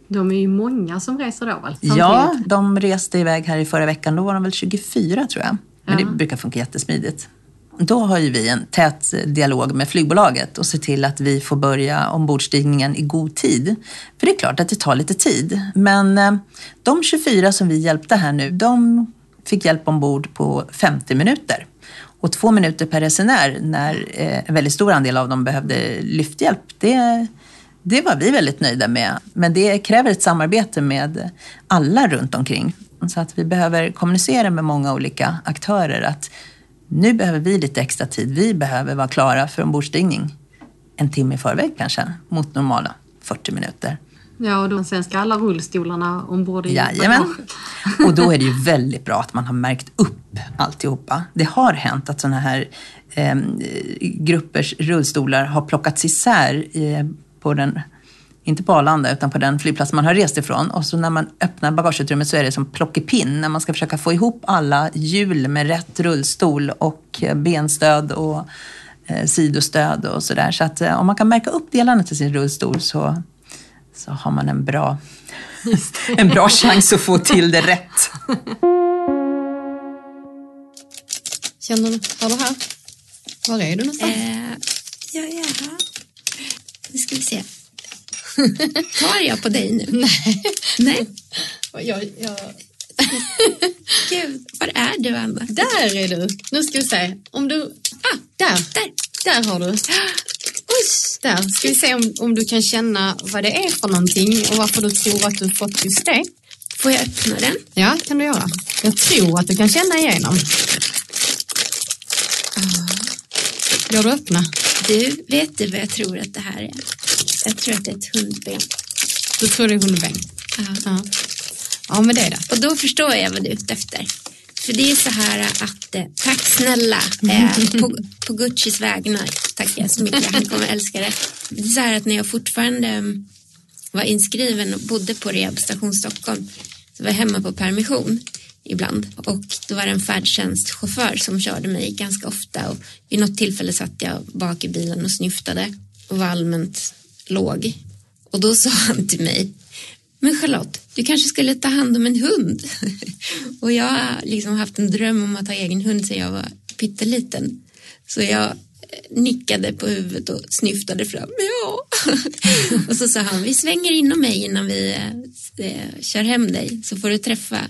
De är ju många som reser då väl? Ja, de reste iväg här i förra veckan. Då var de väl 24 tror jag. Men Ja. det brukar funka jättesmidigt. Då har ju vi en tät dialog med flygbolaget och ser till att vi får börja ombordstigningen i god tid. För det är klart att det tar lite tid. Men eh, de 24 som vi hjälpte här nu, de fick hjälp ombord på 50 minuter. Och två minuter per resenär när eh, en väldigt stor andel av dem behövde lyfthjälp, det, det var vi väldigt nöjda med. Men det kräver ett samarbete med alla runt omkring. Så att vi behöver kommunicera med många olika aktörer att nu behöver vi lite extra tid. Vi behöver vara klara för ombordstigning en timme i förväg kanske, mot normala 40 minuter. Ja, och då, sen ska alla rullstolarna ombord i Jajamän. Och då är det ju väldigt bra att man har märkt upp alltihopa. Det har hänt att sådana här eh, gruppers rullstolar har plockats isär eh, på den, inte på Arlanda, utan på den flygplats man har rest ifrån. Och så när man öppnar bagageutrymmet så är det som plockepinn när man ska försöka få ihop alla hjul med rätt rullstol och eh, benstöd och eh, sidostöd och sådär. Så att eh, om man kan märka upp delarna till sin rullstol så, så har man en bra, en bra chans att få till det rätt. Känner du, du här? Var är du någonstans? Eh, ja, ja. Nu ska vi se. Tar jag på dig nu? Nej. Nej. Jag, jag, Gud, var är du, Anna? där är du. Nu ska vi se. Om du... Ah, där. Där. Där har du. Där. Ska vi se om, om du kan känna vad det är för någonting och varför du tror att du fått just det. Får jag öppna den? Ja, kan du göra. Jag tror att du kan känna igenom. Går du att öppna? Du, vet du vad jag tror att det här är? Jag tror att det är ett hundben. Du tror det är hundbäng? Ja. Ja. Ja, men det är det. Och då förstår jag vad du är ute efter. För det är så här att, eh, tack snälla, eh, på, på Guccis vägnar, tackar jag så mycket, han kommer älska det. Det är så här att när jag fortfarande mm, var inskriven och bodde på Rehabstation Stockholm, så var jag hemma på permission ibland. Och då var det en färdtjänstchaufför som körde mig ganska ofta och vid något tillfälle satt jag bak i bilen och snyftade och var allmänt låg. Och då sa han till mig, men Charlotte, du kanske skulle ta hand om en hund. och jag har liksom haft en dröm om att ha egen hund sedan jag var pytteliten. Så jag eh, nickade på huvudet och snyftade fram. Ja. och så sa han, vi svänger inom mig innan vi eh, kör hem dig så får du träffa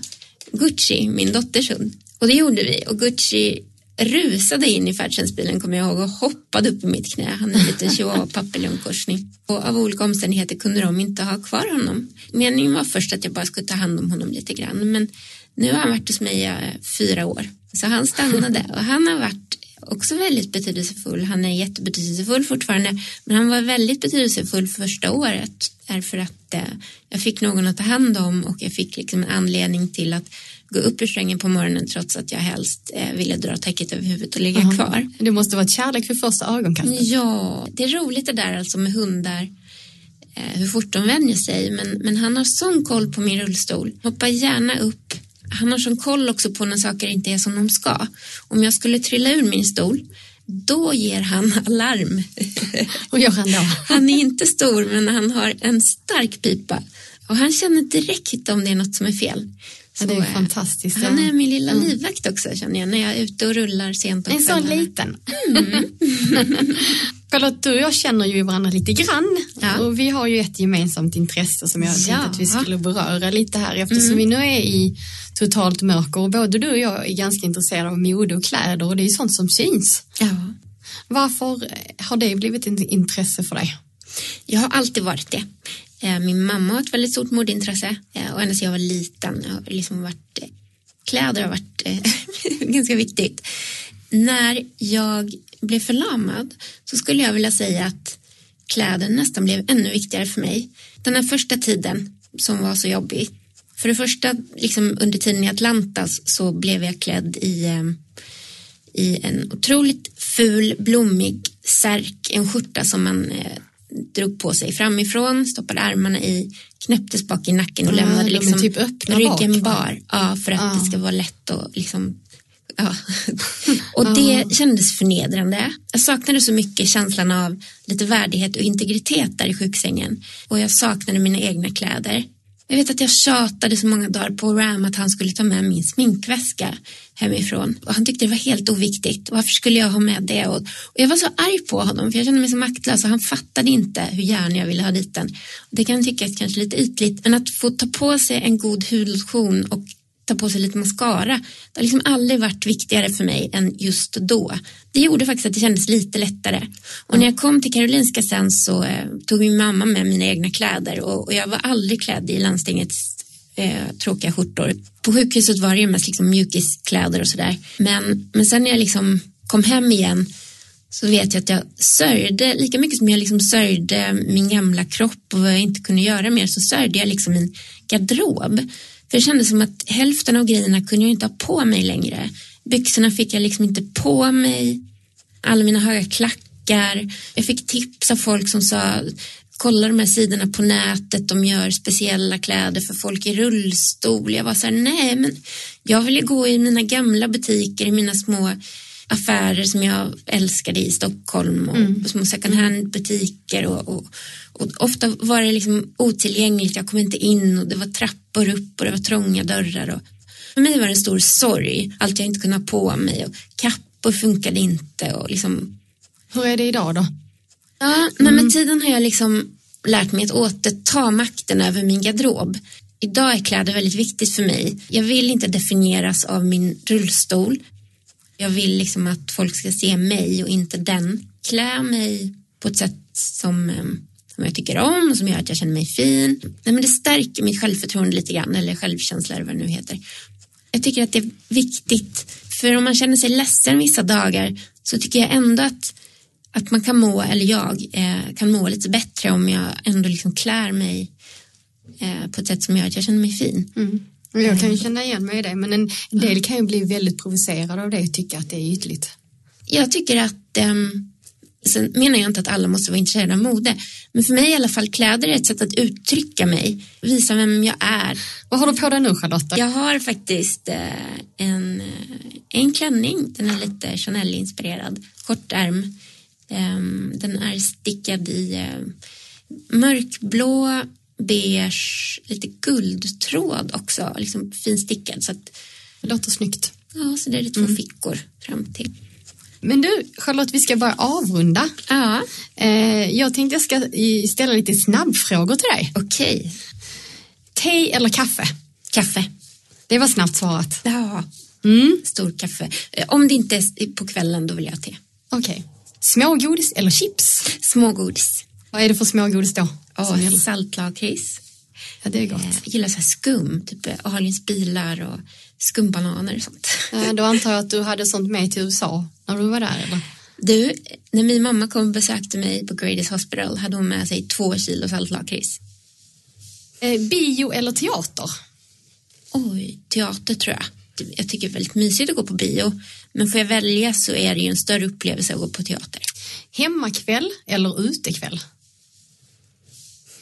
Gucci, min dotters hund. Och det gjorde vi och Gucci rusade in i färdtjänstbilen kommer jag ihåg och hoppade upp i mitt knä. Han är en liten chihuahua papillonkorsning. Och av olika omständigheter kunde de inte ha kvar honom. Meningen var först att jag bara skulle ta hand om honom lite grann. Men nu har han varit hos mig i fyra år. Så han stannade och han har varit också väldigt betydelsefull. Han är jättebetydelsefull fortfarande. Men han var väldigt betydelsefull första året. Därför att eh, jag fick någon att ta hand om och jag fick liksom en anledning till att gå upp ur sängen på morgonen trots att jag helst eh, ville dra täcket över huvudet och ligga Aha. kvar. Det måste vara kärlek för första ögonkastet. Ja, det är roligt det där alltså med hundar. Eh, hur fort de vänjer sig. Men, men han har sån koll på min rullstol. Hoppar gärna upp. Han har sån koll också på när saker inte är som de ska. Om jag skulle trilla ur min stol, då ger han alarm. Hur gör han då? Han är inte stor, men han har en stark pipa. Och han känner direkt om det är något som är fel. Ja, det är Så, fantastiskt. Han är min lilla Mm. livvakt också känner jag när jag är ute och rullar sent på En sån liten. Charlotte, du och jag känner ju varandra lite grann. Ja. Och vi har ju ett gemensamt intresse som jag tänkte Ja. att vi skulle beröra lite här eftersom vi nu är i totalt mörker och både du och jag är ganska intresserade av mode och kläder och det är ju sånt som syns. Ja. Varför har det blivit ett intresse för dig? Jag har alltid varit det. Eh, min mamma har ett väldigt stort modeintresse eh, och ända sedan jag var liten har liksom varit eh, kläder har varit ganska viktigt. När jag blev förlamad så skulle jag vilja säga att kläder nästan blev ännu viktigare för mig. Den här första tiden som var så jobbig. För det första, liksom under tiden i Atlantas så blev jag klädd i i en otroligt ful, blommig särk, en skjorta som man drog på sig framifrån, stoppade armarna i, knäpptes bak i nacken och Ja, lämnade de är liksom typ ryggen bak, bar. Ja, för att Ja. det ska vara lätt och liksom Ja. Och det kändes förnedrande. Jag saknade så mycket känslan av lite värdighet och integritet där i sjuksängen. Och jag saknade mina egna kläder. Jag vet att jag tjatade så många dagar på Ram att han skulle ta med min sminkväska hemifrån. Och han tyckte det var helt oviktigt. Varför skulle jag ha med det? Och, jag var så arg på honom för jag kände mig så maktlös och han fattade inte hur gärna jag ville ha dit den. Det kan tyckas kanske lite ytligt men att få ta på sig en god hudlotion och ta på sig lite mascara. Det har liksom aldrig varit viktigare för mig än just då. Det gjorde faktiskt att det kändes lite lättare. Och när jag kom till Karolinska sen så eh, tog min mamma med mina egna kläder och, och jag var aldrig klädd i landstingets eh, tråkiga skjortor. På sjukhuset var det ju mest liksom mjukiskläder och sådär. Men, men sen när jag liksom kom hem igen så vet jag att jag sörjde, lika mycket som jag liksom sörjde min gamla kropp och vad jag inte kunde göra mer så sörjde jag liksom min garderob. För det kändes som att hälften av grejerna kunde jag inte ha på mig längre. Byxorna fick jag liksom inte på mig. Alla mina höga klackar. Jag fick tips av folk som sa kolla de här sidorna på nätet, de gör speciella kläder för folk i rullstol. Jag var så här, nej men jag vill ju gå i mina gamla butiker, i mina små affärer som jag älskade i Stockholm och små second hand butiker och, och, och ofta var det liksom otillgängligt, jag kom inte in och det var trappor upp och det var trånga dörrar och för mig var det en stor sorg, allt jag inte kunde ha på mig och kappor funkade inte och liksom Hur är det idag då? Ja, men med tiden har jag liksom lärt mig att återta makten över min garderob. Idag är kläder väldigt viktigt för mig. Jag vill inte definieras av min rullstol. Jag vill liksom att folk ska se mig och inte den. Klä mig på ett sätt som, ehm, som jag tycker om och som gör att jag känner mig fin. Nej, men det stärker mitt självförtroende lite grann, eller självkänsla eller vad det nu heter. Jag tycker att det är viktigt, för om man känner sig ledsen vissa dagar så tycker jag ändå att att man kan må, eller jag eh, kan må lite bättre om jag ändå liksom klär mig eh, på ett sätt som gör att jag känner mig fin. Mm. Jag kan ju känna igen mig i det men en del kan ju bli väldigt provocerade av det och tycka att det är ytligt. Jag tycker att, ehm, sen menar jag inte att alla måste vara intresserade av mode, men för mig i alla fall kläder är ett sätt att uttrycka mig, visa vem jag är. Vad har du på dig nu Charlotta? Jag har faktiskt eh, en, eh, en klänning, den är lite Chanel-inspirerad, kortärm. Ehm, den är stickad i eh, mörkblå, beige, lite guldtråd också, liksom finstickad. Så att, Det låter snyggt. ja, så det är det två fickor fram till. Men du Charlotte, vi ska börja avrunda. Ja, Eh, jag tänkte jag ska ställa lite snabbfrågor till dig. okej. Te eller kaffe? Kaffe. Det var snabbt svarat. Ja, Mm. stor kaffe. Eh, Om det inte är på kvällen, då vill jag ha te. Okej. Smågodis eller chips? Smågodis. Vad är det för smågodis då? Gäller? saltlakrits. ja, det är gott. Eh, Jag gillar så här skum, typ eh, Ahlgrens bilar och skumbananer och sånt. Då antar jag att du hade sånt med till USA när du var där eller? Du, när min mamma kom och besökte mig på Grady's Hospital hade hon med sig två kilo saltlakrits. Eh, bio eller teater? Oj, teater tror jag. Jag tycker det är väldigt mysigt att gå på bio. Men får jag välja så är det ju en större upplevelse att gå på teater. Hemmakväll eller utekväll?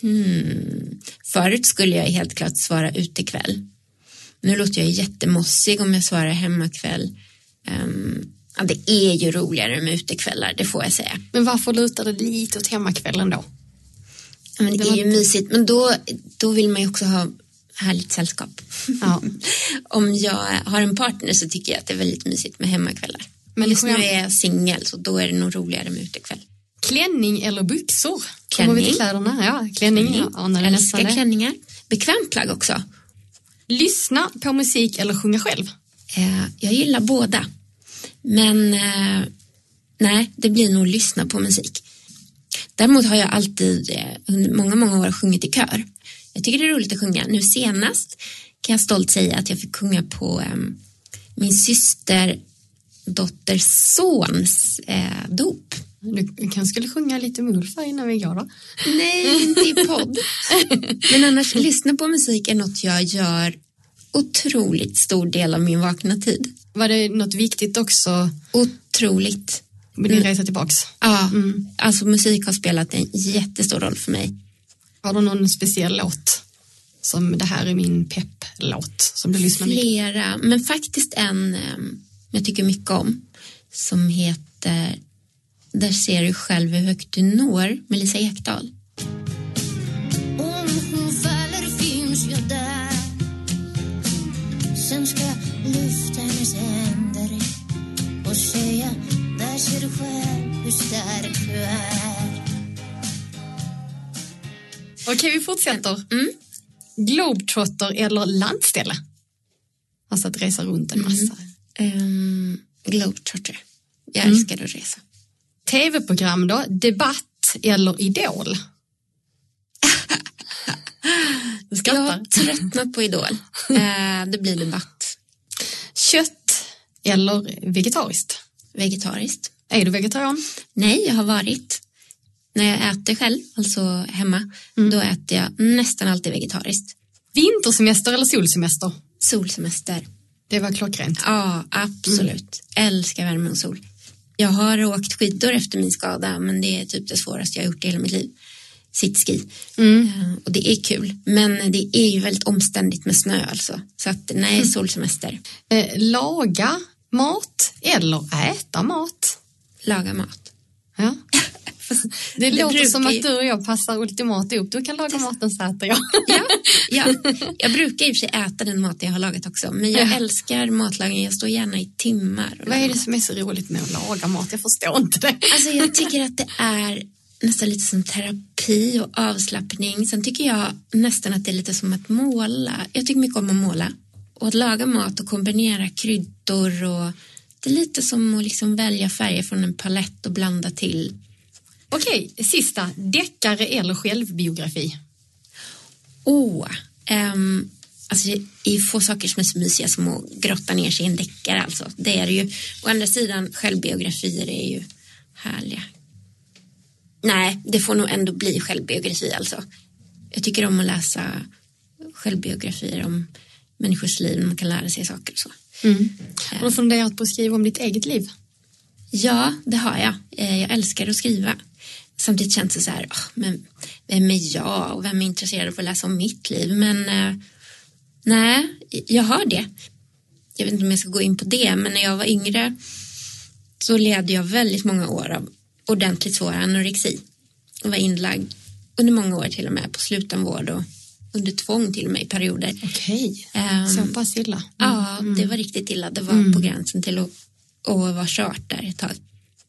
Hmm. Förut skulle jag helt klart svara utekväll. Nu låter jag jättemossig om jag svarar hemmakväll. Um, ja, det är ju roligare med utekvällar, det får jag säga. Men varför lutar det lite åt hemmakvällen då? Ja, men det, är ju mysigt, men då, då vill man ju också ha härligt sällskap. Ja. om jag har en partner så tycker jag att det är väldigt mysigt med hemmakvällar. Men just nu är jag singel så då är det nog roligare med utekväll. Klänning eller byxor? Klänning. Kommer vi till kläderna? Ja, klänning. klänning. Ja, jag älskar klänningar. Bekvämt plagg också. Lyssna på musik eller sjunga själv? Eh, jag gillar båda. Men eh, nej, det blir nog lyssna på musik. Däremot har jag alltid eh, under många, många år sjungit i kör. Jag tycker det är roligt att sjunga. Nu senast kan jag stolt säga att jag fick sjunga på um, min syster dotters sons eh, dop. Du kanske skulle sjunga lite Mulf innan vi går då? Nej, inte i podd. Men annars, lyssna på musik är något jag gör otroligt stor del av min vakna tid. Var det något viktigt också? Otroligt. Med din resa tillbaks? Ja, mm. alltså musik har spelat en jättestor roll för mig. Har du någon speciell låt? Som det här är min pepplåt som du lyssnar mycket Flera, men faktiskt en um, jag tycker mycket om som heter Där ser du själv hur högt du når med Lisa Ekdahl. Om hon faller finns jag där Sen ska jag lyfta hennes händer och säga Där ser du själv hur stark du är Okej, vi fortsätter. Mm. Globetrotter eller landställe? Alltså att resa runt en massa. Mm. Um, Globetrotter. Jag mm. älskar att resa. Tv-program då? Debatt eller Idol? Jag har tröttnat på Idol. Uh, det blir debatt. Kött eller vegetariskt? Vegetariskt. Är du vegetarian? Nej, jag har varit när jag äter själv, alltså hemma, mm. då äter jag nästan alltid vegetariskt. Vintersemester eller solsemester? Solsemester. Det var klockrent. Ja, absolut. Mm. Älskar värme och sol. Jag har åkt skidor efter min skada, men det är typ det svåraste jag har gjort i hela mitt liv. Sitski. Mm. Uh, och det är kul, men det är ju väldigt omständigt med snö alltså. Så att nej, mm. solsemester. Eh, laga mat eller äta mat? Laga mat. Ja. Det, det låter som att du och jag passar ultimat ihop. Du kan laga maten så äter jag. Ja, ja. Jag brukar i och för sig äta den mat jag har lagat också. Men jag ja. älskar matlagning. Jag står gärna i timmar. Vad är det som är så roligt med att laga mat? Jag förstår inte det. Alltså jag tycker att det är nästan lite som terapi och avslappning. Sen tycker jag nästan att det är lite som att måla. Jag tycker mycket om att måla. Och att laga mat och kombinera kryddor och det är lite som att liksom välja färger från en palett och blanda till Okej, sista. Deckare eller självbiografi? Oh, um, alltså det är få saker som är så mysiga som att grotta ner sig i en deckare alltså. Det är det ju. Å andra sidan, självbiografier är ju härliga. Nej, det får nog ändå bli självbiografi alltså. Jag tycker om att läsa självbiografier om människors liv. Man kan lära sig saker och så. Mm. Har du funderat på att skriva om ditt eget liv? Ja, det har jag. Eh, jag älskar att skriva. Samtidigt känns det så här, oh, men vem är jag och vem är intresserad av att läsa om mitt liv? Men eh, nej, jag har det. Jag vet inte om jag ska gå in på det, men när jag var yngre så led jag väldigt många år av ordentligt svår anorexi och var inlagd under många år till och med på slutenvård och under tvång till och med i perioder. Okej, um, så pass illa? Mm. Ja, det var riktigt illa. Det var mm. på gränsen till att, att vara kört där ett tag.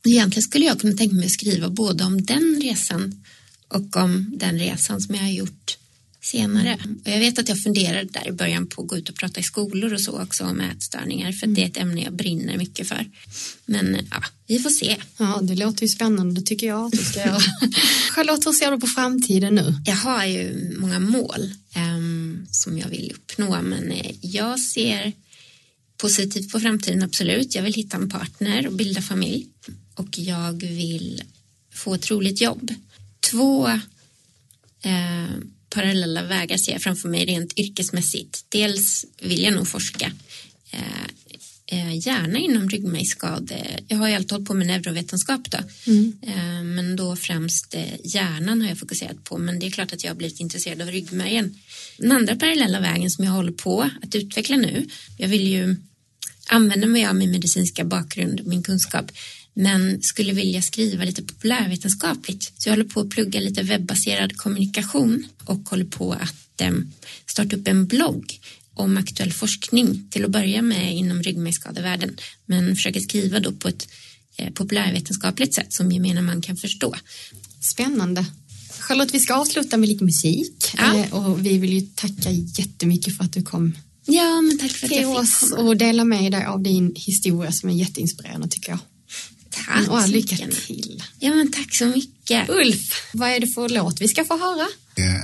Egentligen skulle jag kunna tänka mig att skriva både om den resan och om den resan som jag har gjort senare. Och jag vet att jag funderade där i början på att gå ut och prata i skolor och så också om ätstörningar för det är ett ämne jag brinner mycket för. Men ja, vi får se. Ja, det låter ju spännande, tycker jag att du ska göra. Charlotte, hur ser du på framtiden nu? Jag har ju många mål um, som jag vill uppnå, men eh, jag ser positivt på framtiden, absolut. Jag vill hitta en partner och bilda familj och jag vill få ett roligt jobb. Två eh, parallella vägar ser jag framför mig rent yrkesmässigt. Dels vill jag nog forska eh, eh, gärna inom ryggmärgsskador. Jag har ju alltid hållit på med neurovetenskap då. Mm. Eh, men då främst eh, hjärnan har jag fokuserat på. Men det är klart att jag har blivit intresserad av ryggmärgen. Den andra parallella vägen som jag håller på att utveckla nu. Jag vill ju använda mig av min medicinska bakgrund, min kunskap men skulle vilja skriva lite populärvetenskapligt. Så jag håller på att plugga lite webbaserad kommunikation och håller på att eh, starta upp en blogg om aktuell forskning till att börja med inom ryggmärgsskadevärlden men försöker skriva då på ett eh, populärvetenskapligt sätt som gemene man kan förstå. Spännande. Charlotte, vi ska avsluta med lite musik ja. Eh, och vi vill ju tacka jättemycket för att du kom Ja, men tack för att jag fick komma. och dela med dig av din historia som är jätteinspirerande tycker jag. Tack och lycka till. Ja, men tack så mycket. Ulf, vad är det för låt vi ska få höra?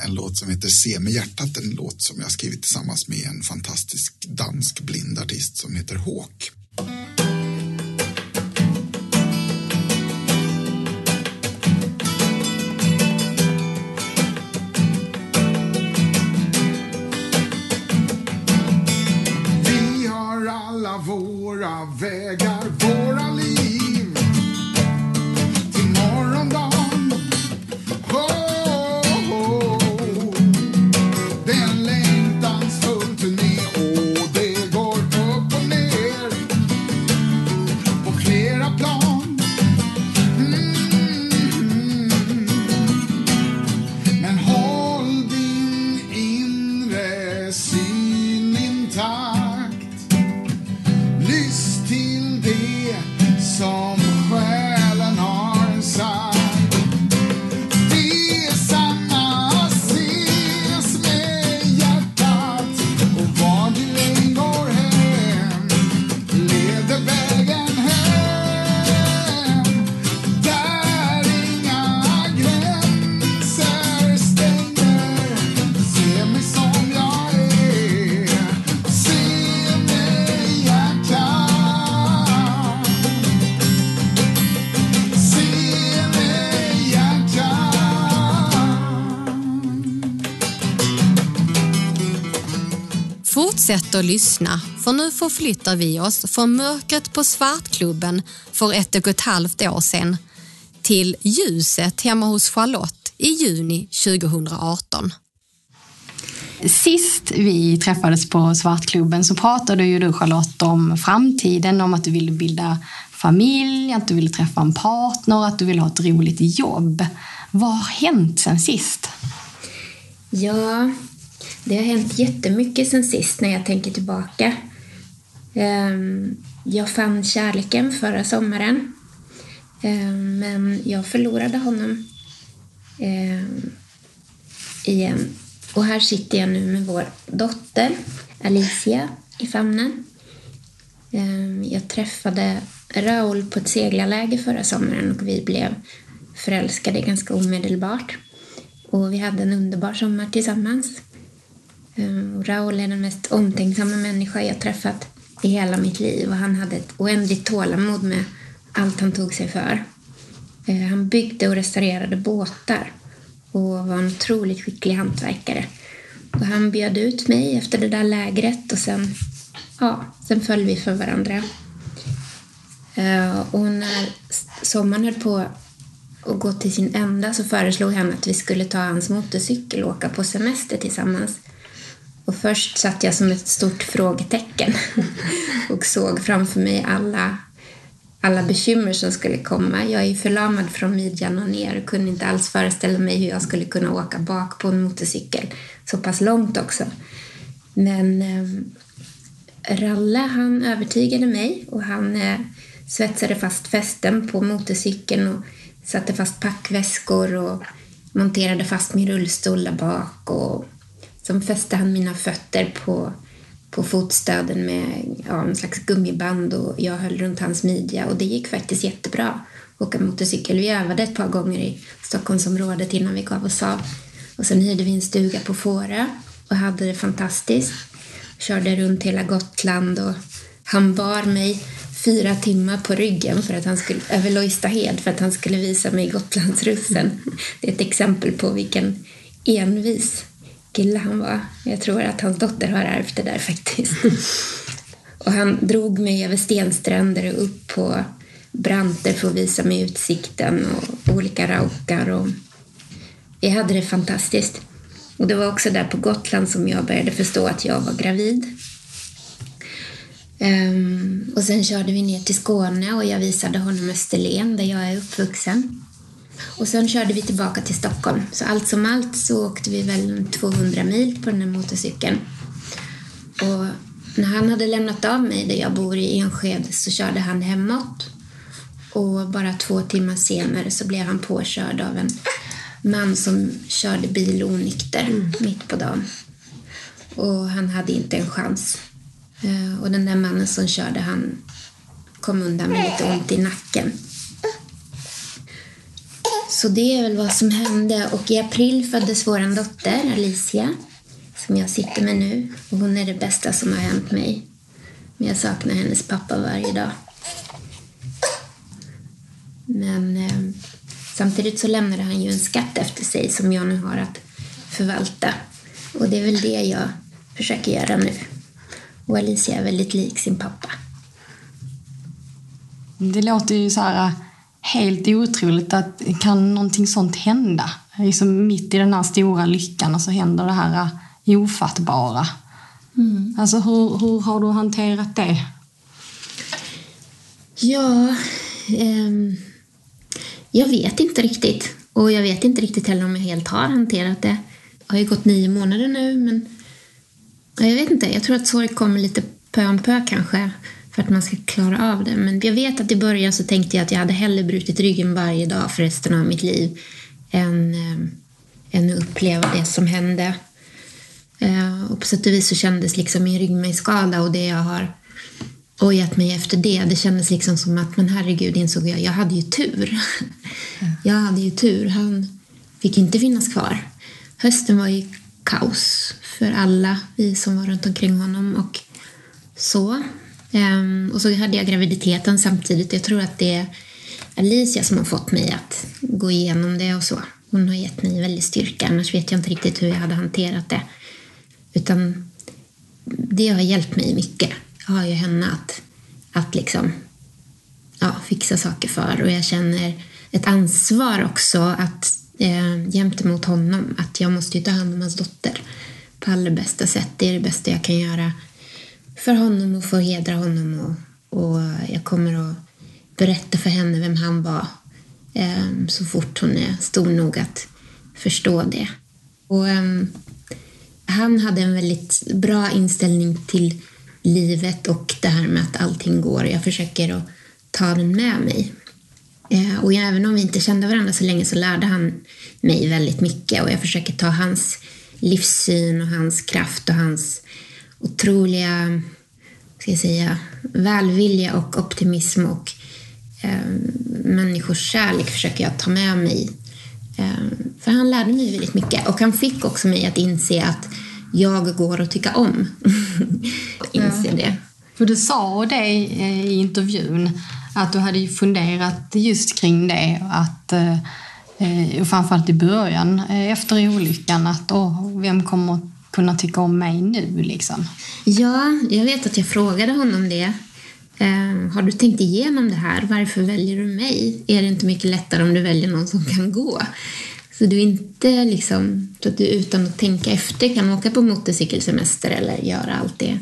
En låt som heter Se med hjärtat, en låt som jag skrivit tillsammans med en fantastisk dansk blind artist som heter Håk. Fortsätt att lyssna, för nu förflyttar vi oss från mörkret på Svartklubben för ett och ett halvt år sedan till ljuset hemma hos Charlotte i juni 2018. Sist vi träffades på Svartklubben så pratade ju du Charlotte om framtiden, om att du ville bilda familj, att du ville träffa en partner, att du ville ha ett roligt jobb. Vad har hänt sen sist? Ja, det har hänt jättemycket sen sist när jag tänker tillbaka. Ehm, jag fann kärleken förra sommaren. Ehm, men jag förlorade honom ehm, igen. Och här sitter jag nu med vår dotter Alicia i famnen. Jag träffade Raoul på ett seglarläger förra sommaren och vi blev förälskade ganska omedelbart. Och vi hade en underbar sommar tillsammans. Eh, Raoul är den mest omtänksamma människa jag träffat i hela mitt liv och han hade ett oändligt tålamod med allt han tog sig för. Eh, han byggde och restaurerade båtar och var en otroligt skicklig hantverkare. Och han bjöd ut mig efter det där lägret och sen, ja, sen föll vi för varandra. Eh, och när sommaren höll på att gå till sin ända så föreslog han att vi skulle ta hans motorcykel och åka på semester tillsammans. Och först satt jag som ett stort frågetecken och såg framför mig alla, alla bekymmer som skulle komma. Jag är förlamad från midjan och ner och kunde inte alls föreställa mig hur jag skulle kunna åka bak på en motorcykel så pass långt också. Men eh, Ralle han övertygade mig och han eh, svetsade fast fästen på motorcykeln och satte fast packväskor och monterade fast min rullstol där bak och Sen fäste han mina fötter på, på fotstöden med ja, en slags gummiband och jag höll runt hans midja och det gick faktiskt jättebra att åka motorcykel. Vi övade ett par gånger i Stockholmsområdet innan vi gav oss av. Och sen hyrde vi en stuga på Fårö och hade det fantastiskt. Körde runt hela Gotland och han bar mig fyra timmar på ryggen för att han skulle, över Lojstahed för att han skulle visa mig Gotlandsrussen. Det är ett exempel på vilken envis kille han var. Jag tror att hans dotter har ärvt det där faktiskt. och han drog mig över stenstränder och upp på branter för att visa mig utsikten och olika raukar. Och jag hade det fantastiskt. Och det var också där på Gotland som jag började förstå att jag var gravid. Um, och sen körde vi ner till Skåne och jag visade honom Österlen där jag är uppvuxen. Och sen körde vi tillbaka till Stockholm. Så allt som allt så åkte vi väl 200 mil på den här motorcykeln. Och när han hade lämnat av mig där jag bor i Enskede så körde han hemåt. Och bara två timmar senare så blev han påkörd av en man som körde bil onykter mm. mitt på dagen. Och han hade inte en chans. Eh, och den där mannen som körde han kom undan med lite ont i nacken. Så det är väl vad som hände. Och i april föddes vår dotter Alicia som jag sitter med nu. Och hon är det bästa som har hänt mig. Men jag saknar hennes pappa varje dag. Men eh, samtidigt så lämnade han ju en skatt efter sig som jag nu har att förvalta. Och det är väl det jag försöker göra nu. Och Alicia är väldigt lik sin pappa. Det låter ju så här helt otroligt att kan någonting sånt hända? Liksom mitt i den här stora lyckan och så händer det här ofattbara. Mm. Alltså hur, hur har du hanterat det? Ja, eh, jag vet inte riktigt. Och jag vet inte riktigt heller om jag helt har hanterat det. Det har ju gått nio månader nu men jag vet inte. Jag tror att sorg kommer lite pö om pö kanske för att man ska klara av det. Men jag vet att i början så tänkte jag att jag hade hellre brutit ryggen varje dag för resten av mitt liv än, äh, än att uppleva det som hände. Äh, och på sätt och vis så kändes liksom min ryggmärgsskada och det jag har ojat mig efter det, det kändes liksom som att men herregud insåg jag, jag hade ju tur. Jag hade ju tur. Han fick inte finnas kvar. Hösten var ju kaos för alla vi som var runt omkring honom och så. Um, och så hade jag graviditeten samtidigt. Jag tror att det är Alicia som har fått mig att gå igenom det och så. Hon har gett mig väldigt styrka, annars vet jag inte riktigt hur jag hade hanterat det. Utan det har hjälpt mig mycket. Jag har ju henne att, att liksom, ja, fixa saker för och jag känner ett ansvar också att eh, jämte mot honom att jag måste ta hand om hans dotter på allra bästa sätt. Det är det bästa jag kan göra för honom och få hedra honom. Och, och jag kommer att berätta för henne vem han var eh, så fort hon är stor nog att förstå det. Och, eh, han hade en väldigt bra inställning till livet och det här med att allting går. Jag försöker att ta den med mig. Eh, och även om vi inte kände varandra så länge så lärde han mig väldigt mycket och jag försöker ta hans livssyn och hans kraft och hans otroliga ska jag säga, välvilja och optimism och eh, människors kärlek försöker jag ta med mig. Eh, för han lärde mig väldigt mycket och han fick också mig att inse att jag går att tycka om. inse ja. det. För du sa det i intervjun att du hade funderat just kring det att eh, och framförallt i början eh, efter olyckan att åh, vem kommer kunna tycka om mig nu liksom? Ja, jag vet att jag frågade honom det. Eh, har du tänkt igenom det här? Varför väljer du mig? Är det inte mycket lättare om du väljer någon som kan gå? Så du inte liksom, så att du utan att tänka efter kan åka på motorcykelsemester eller göra allt det.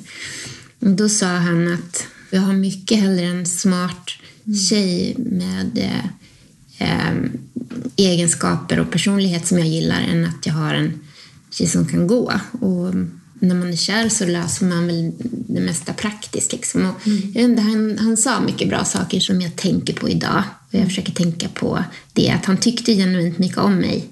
Och då sa han att jag har mycket hellre en smart tjej med eh, eh, egenskaper och personlighet som jag gillar än att jag har en tjej som kan gå. Och när man är kär så löser man väl det mesta praktiskt. Liksom. Och mm. han, han sa mycket bra saker som jag tänker på idag. Och jag försöker tänka på det, att han tyckte genuint mycket om mig.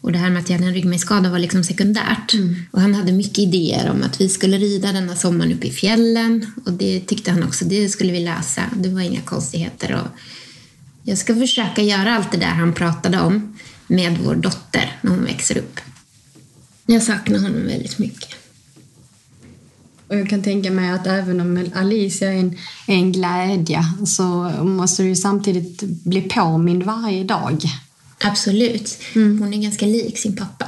Och det här med att jag hade en ryggmärgsskada var liksom sekundärt. Mm. Och han hade mycket idéer om att vi skulle rida denna sommaren uppe i fjällen. Och det tyckte han också, det skulle vi lösa. Det var inga konstigheter. Och jag ska försöka göra allt det där han pratade om med vår dotter när hon växer upp. Jag saknar honom väldigt mycket. Och jag kan tänka mig att även om Alicia är en, är en glädje så måste du ju samtidigt bli påmind varje dag Absolut. Mm. Hon är ganska lik sin pappa.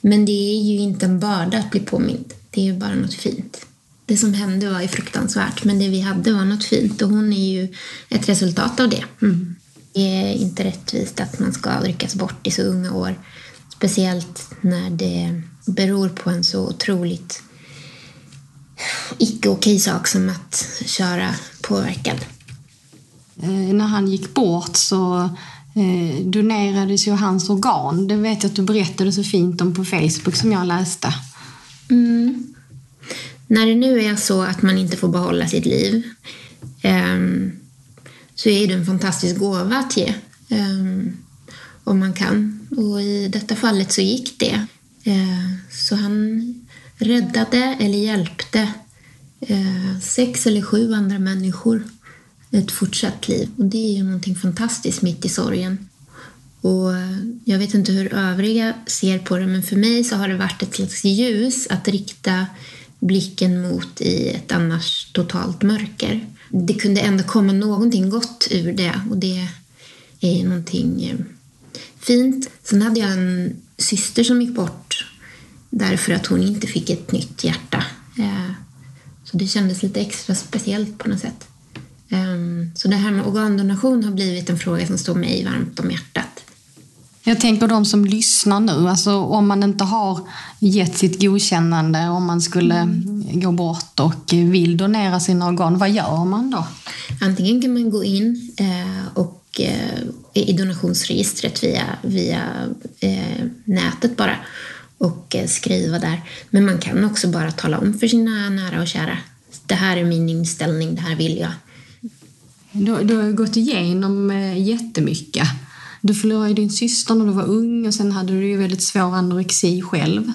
Men det är ju inte en börda att bli påmind. Det är ju bara något fint. Det som hände var ju fruktansvärt, men det vi hade var något fint och hon är ju ett resultat av det. Mm. Det är inte rättvist att man ska ryckas bort i så unga år. Speciellt när det beror på en så otroligt icke okej sak som att köra påverkad. Eh, när han gick bort så eh, donerades ju hans organ. Det vet jag att du berättade så fint om på Facebook som jag läste. Mm. När det nu är så att man inte får behålla sitt liv eh, så är det en fantastisk gåva att ge. Eh, om man kan. Och i detta fallet så gick det. Eh, så han räddade eller hjälpte eh, sex eller sju andra människor ett fortsatt liv. Och det är ju någonting fantastiskt mitt i sorgen. Och eh, jag vet inte hur övriga ser på det, men för mig så har det varit ett slags ljus att rikta blicken mot i ett annars totalt mörker. Det kunde ändå komma någonting gott ur det och det är någonting fint. Sen hade jag en syster som gick bort därför att hon inte fick ett nytt hjärta. Eh, så det kändes lite extra speciellt på något sätt. Ehm, så det här med organdonation har blivit en fråga som står mig varmt om hjärtat. Jag tänker de som lyssnar nu, alltså om man inte har gett sitt godkännande, om man skulle mm. gå bort och vill donera sina organ, vad gör man då? Antingen kan man gå in eh, och eh, i donationsregistret via, via eh, nätet bara och skriva där. Men man kan också bara tala om för sina nära och kära. Det här är min inställning, det här vill jag. Du, du har gått igenom jättemycket. Du förlorade din syster när du var ung och sen hade du ju väldigt svår anorexi själv.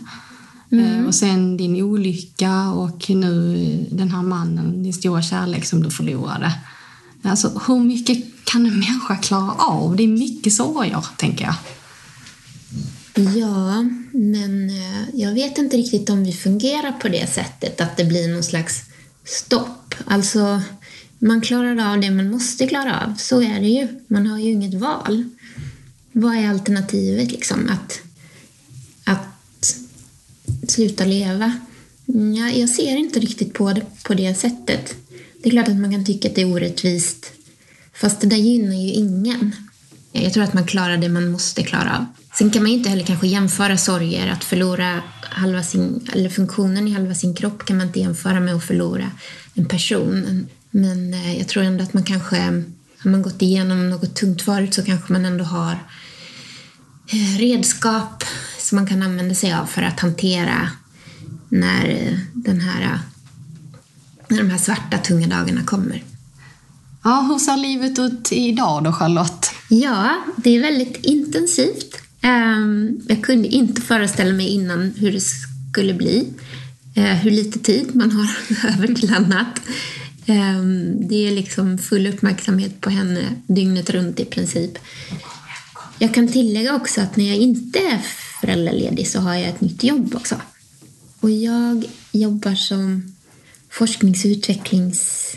Mm. Och sen din olycka och nu den här mannen, din stora kärlek som du förlorade. Alltså hur mycket kan en människa klara av? Det är mycket sorger, tänker jag. Ja, men eh, jag vet inte riktigt om vi fungerar på det sättet, att det blir någon slags stopp. Alltså, man klarar av det man måste klara av. Så är det ju. Man har ju inget val. Vad är alternativet liksom? Att, att sluta leva? Ja, jag ser inte riktigt på det på det sättet. Det är klart att man kan tycka att det är orättvist. Fast det där gynnar ju ingen. Jag tror att man klarar det man måste klara av. Sen kan man ju inte heller kanske jämföra sorger. Att förlora halva sin, eller funktionen i halva sin kropp kan man inte jämföra med att förlora en person. Men eh, jag tror ändå att man kanske, har man gått igenom något tungt förut så kanske man ändå har eh, redskap som man kan använda sig av för att hantera när eh, den här när de här svarta, tunga dagarna kommer. Ja, hur ser livet ut idag då, Charlotte? Ja, det är väldigt intensivt. Ehm, jag kunde inte föreställa mig innan hur det skulle bli. Eh, hur lite tid man har över till annat. Ehm, det är liksom full uppmärksamhet på henne dygnet runt i princip. Jag kan tillägga också att när jag inte är föräldraledig så har jag ett nytt jobb också. Och jag jobbar som forsknings och utvecklings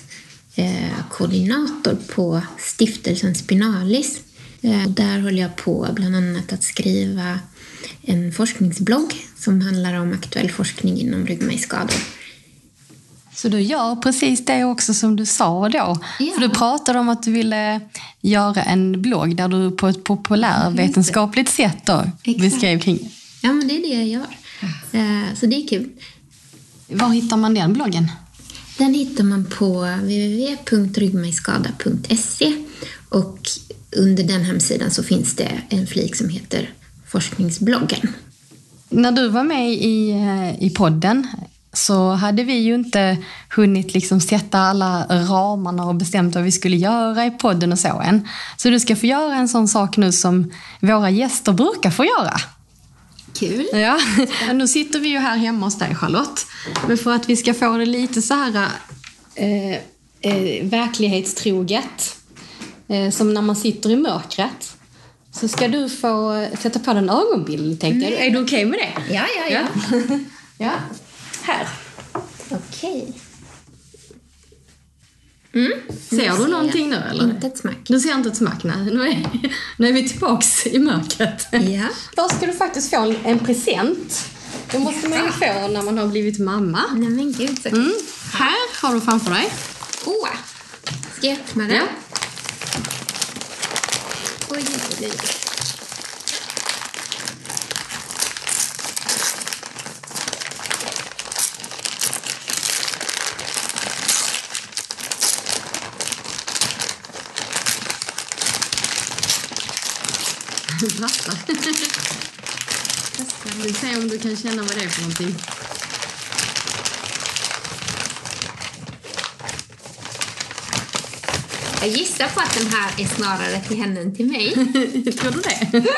utvecklingskoordinator på stiftelsen Spinalis. Eh, där håller jag på bland annat att skriva en forskningsblogg som handlar om aktuell forskning inom ryggmärgsskador. Så du gör precis det också som du sa då? Ja. För du pratade om att du ville göra en blogg där du på ett populärvetenskapligt sätt då beskrev kring Ja, men det är det jag gör. Eh, så det är kul. Var hittar man den bloggen? Den hittar man på www.ryggmärgsskada.se och under den hemsidan så finns det en flik som heter Forskningsbloggen. När du var med i, eh, i podden så hade vi ju inte hunnit liksom sätta alla ramarna och bestämt vad vi skulle göra i podden och så än. Så du ska få göra en sån sak nu som våra gäster brukar få göra. Kul. Ja, nu sitter vi ju här hemma hos dig Charlotte. Men för att vi ska få det lite så här eh, eh, verklighetstroget, eh, som när man sitter i mörkret, så ska du få sätta på den ögonbild, tänkte jag. Är du okej okay med det? Ja, ja, ja. Ja, ja. här. Okej. Okay. Ser du någonting nu eller? Inte ett smack. Du ser inte ett smack, nej. Nu är, nu är vi tillbaks i mörkret. Ja. Då ska du faktiskt få en, en present. Det måste man ju få när man har blivit mamma. Nej men gud så Mm. Här har du framför dig. Åh! Ska jag öppna den? Ja. Oj, oj, oj. Rasslar. Vi ser om du kan känna vad det är för någonting. Jag gissar på att den här är snarare till henne än till mig. Tror du det?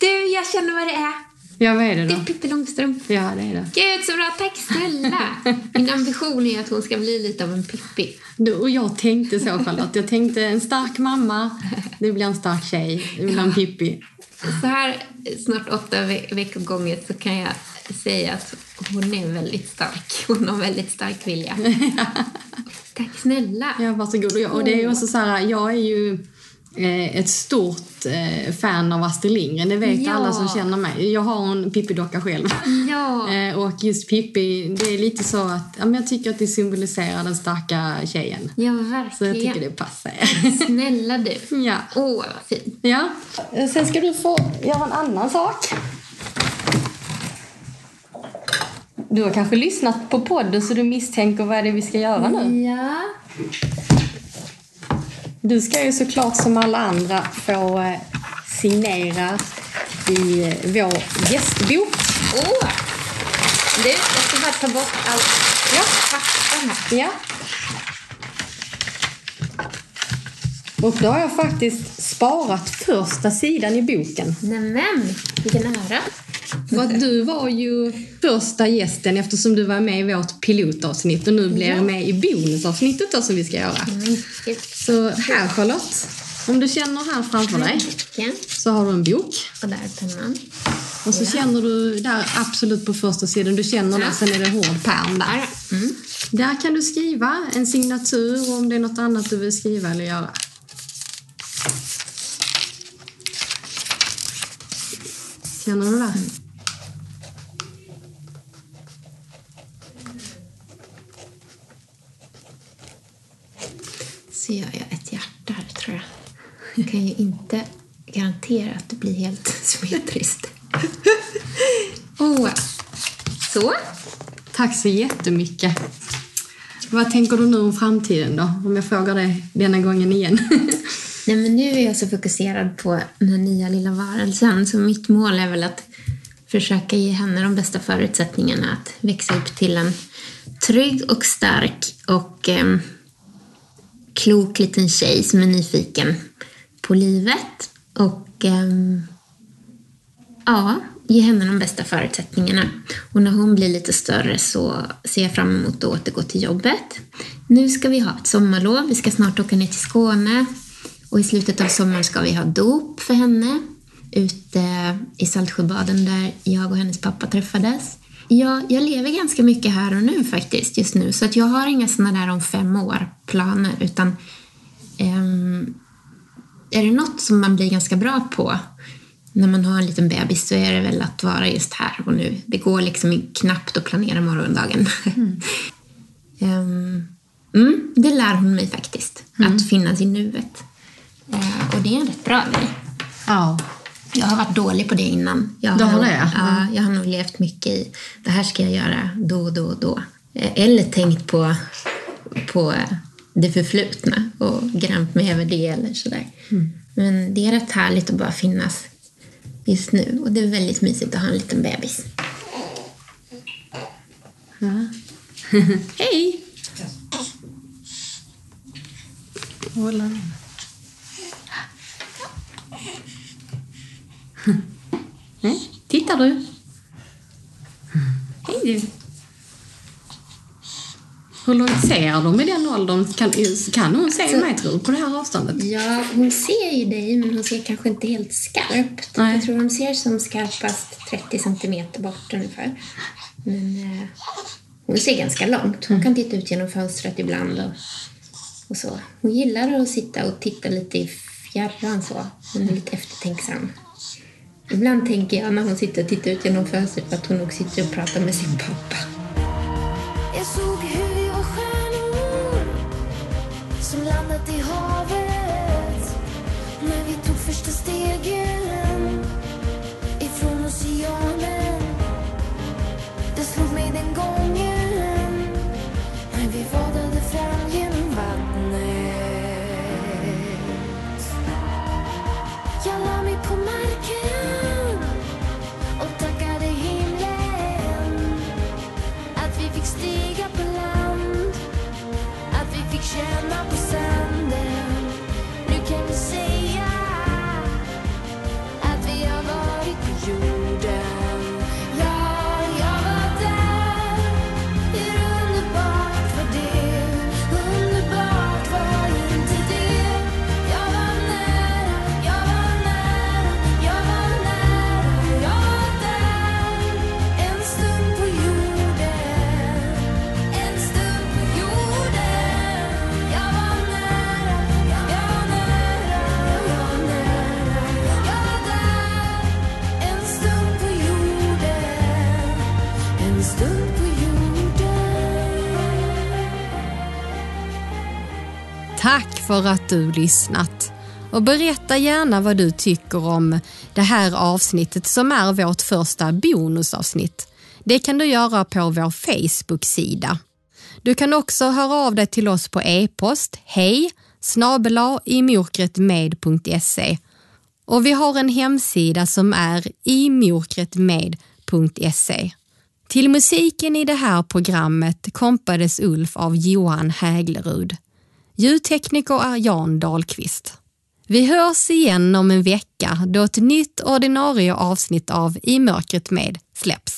Du, jag känner vad det är. Ja, vad är det Det då? är Pippi Långstrump. Ja, det är det. Gud så bra, tack snälla! Min ambition är att hon ska bli lite av en Pippi. Du, och jag tänkte så Charlotte. Jag tänkte en stark mamma, det blir en stark tjej. Det blir en Pippi. Så här snart åtta ve- veckor gånget så kan jag säga att hon är väldigt stark. Hon har väldigt stark vilja. Tack snälla! Ja, varsågod. Och, jag, och det är också så här, jag är ju ett stort eh, fan av Astrid Lindgren. Det vet Ja. alla som känner mig. Jag har en Pippi-docka själv. Ja, Eh, och just Pippi, det är lite så att ja, men jag tycker att det symboliserar den starka tjejen. ja Så jag verkligen. tycker det passar. Snälla du. ja. Åh, vad fint. ja. Eh, Sen ska du få göra en annan sak. Du har kanske lyssnat på podden så du misstänker vad det är vi ska göra nu. Ja. Du ska ju såklart som alla andra få eh, signera i eh, vår gästbok. Åh! Du, jag ska bara ta bort allt ja. papper här. Ja. Och då har jag faktiskt sparat första sidan i boken. Nämen, vilken ära. För att du var ju första gästen eftersom du var med i vårt pilotavsnitt och nu blir du med i bonusavsnittet då som vi ska göra. Mycket. Så här Charlotte, om du känner här framför dig så har du en bok. Och där är pennan. Och så känner du där absolut på första sidan, du känner det, sen är det hård pärm där. Mm. Där kan du skriva en signatur och om det är något annat du vill skriva eller göra. Känner du det? Så gör jag ett hjärta här, tror jag. Jag kan ju inte garantera att det blir helt symmetriskt. Åh. Så. Tack så jättemycket. Vad tänker du nu om framtiden då? Om jag frågar dig denna gången igen. Nej, men nu är jag så fokuserad på den här nya lilla varelsen så mitt mål är väl att försöka ge henne de bästa förutsättningarna att växa upp till en trygg och stark och eh, klok liten tjej som är nyfiken på livet och eh, ja, ge henne de bästa förutsättningarna. Och när hon blir lite större så ser jag fram emot att återgå till jobbet. Nu ska vi ha ett sommarlov, vi ska snart åka ner till Skåne och i slutet av sommaren ska vi ha dop för henne ute i Saltsjöbaden där jag och hennes pappa träffades. Jag, jag lever ganska mycket här och nu faktiskt just nu så att jag har inga såna där om fem år planer utan ehm, är det något som man blir ganska bra på när man har en liten bebis så är det väl att vara just här och nu. Det går liksom knappt att planera morgondagen. Ehm, mm, det lär hon mig faktiskt, att finnas i nuet. Eh, och det är en rätt bra grej. ja. Jag har varit dålig på det innan. Jag har nog, det, ja. ja. Jag har nog levt mycket i det här ska jag göra då och då och då. Eh, Eller tänkt på, på det förflutna och grämt mig över det eller sådär. Mm. Men det är rätt härligt att bara finnas just nu och det är väldigt mysigt att ha en liten bebis. Hej! Hålla. Nej, tittar du? Hej du. Hur långt ser de i den åldern? Kan, kan hon se mig tror du, på det här avståndet? Ja, hon ser ju dig men hon ser kanske inte helt skarpt. Nej. Jag tror de ser som skarpast 30 centimeter bort ungefär. Men eh, hon ser ganska långt. Hon kan titta ut genom fönstret ibland och, och så. Hon gillar att sitta och titta lite i fjärran så. Hon är lite eftertänksam. Ibland tänker jag när hon sitter och tittar ut genom fönstret att hon nog sitter och pratar med sin pappa. För att du lyssnat. Och berätta gärna vad du tycker om det här avsnittet som är vårt första bonusavsnitt. Det kan du göra på vår Facebook-sida. Du kan också höra av dig till oss på e-post hej imorkretmed.se och vi har en hemsida som är imorkretmed.se. Till musiken i det här programmet kompades Ulf av Johan Häglerud. Ljudtekniker är Jan Dahlqvist. Vi hörs igen om en vecka då ett nytt ordinarie avsnitt av I mörkret med släpps.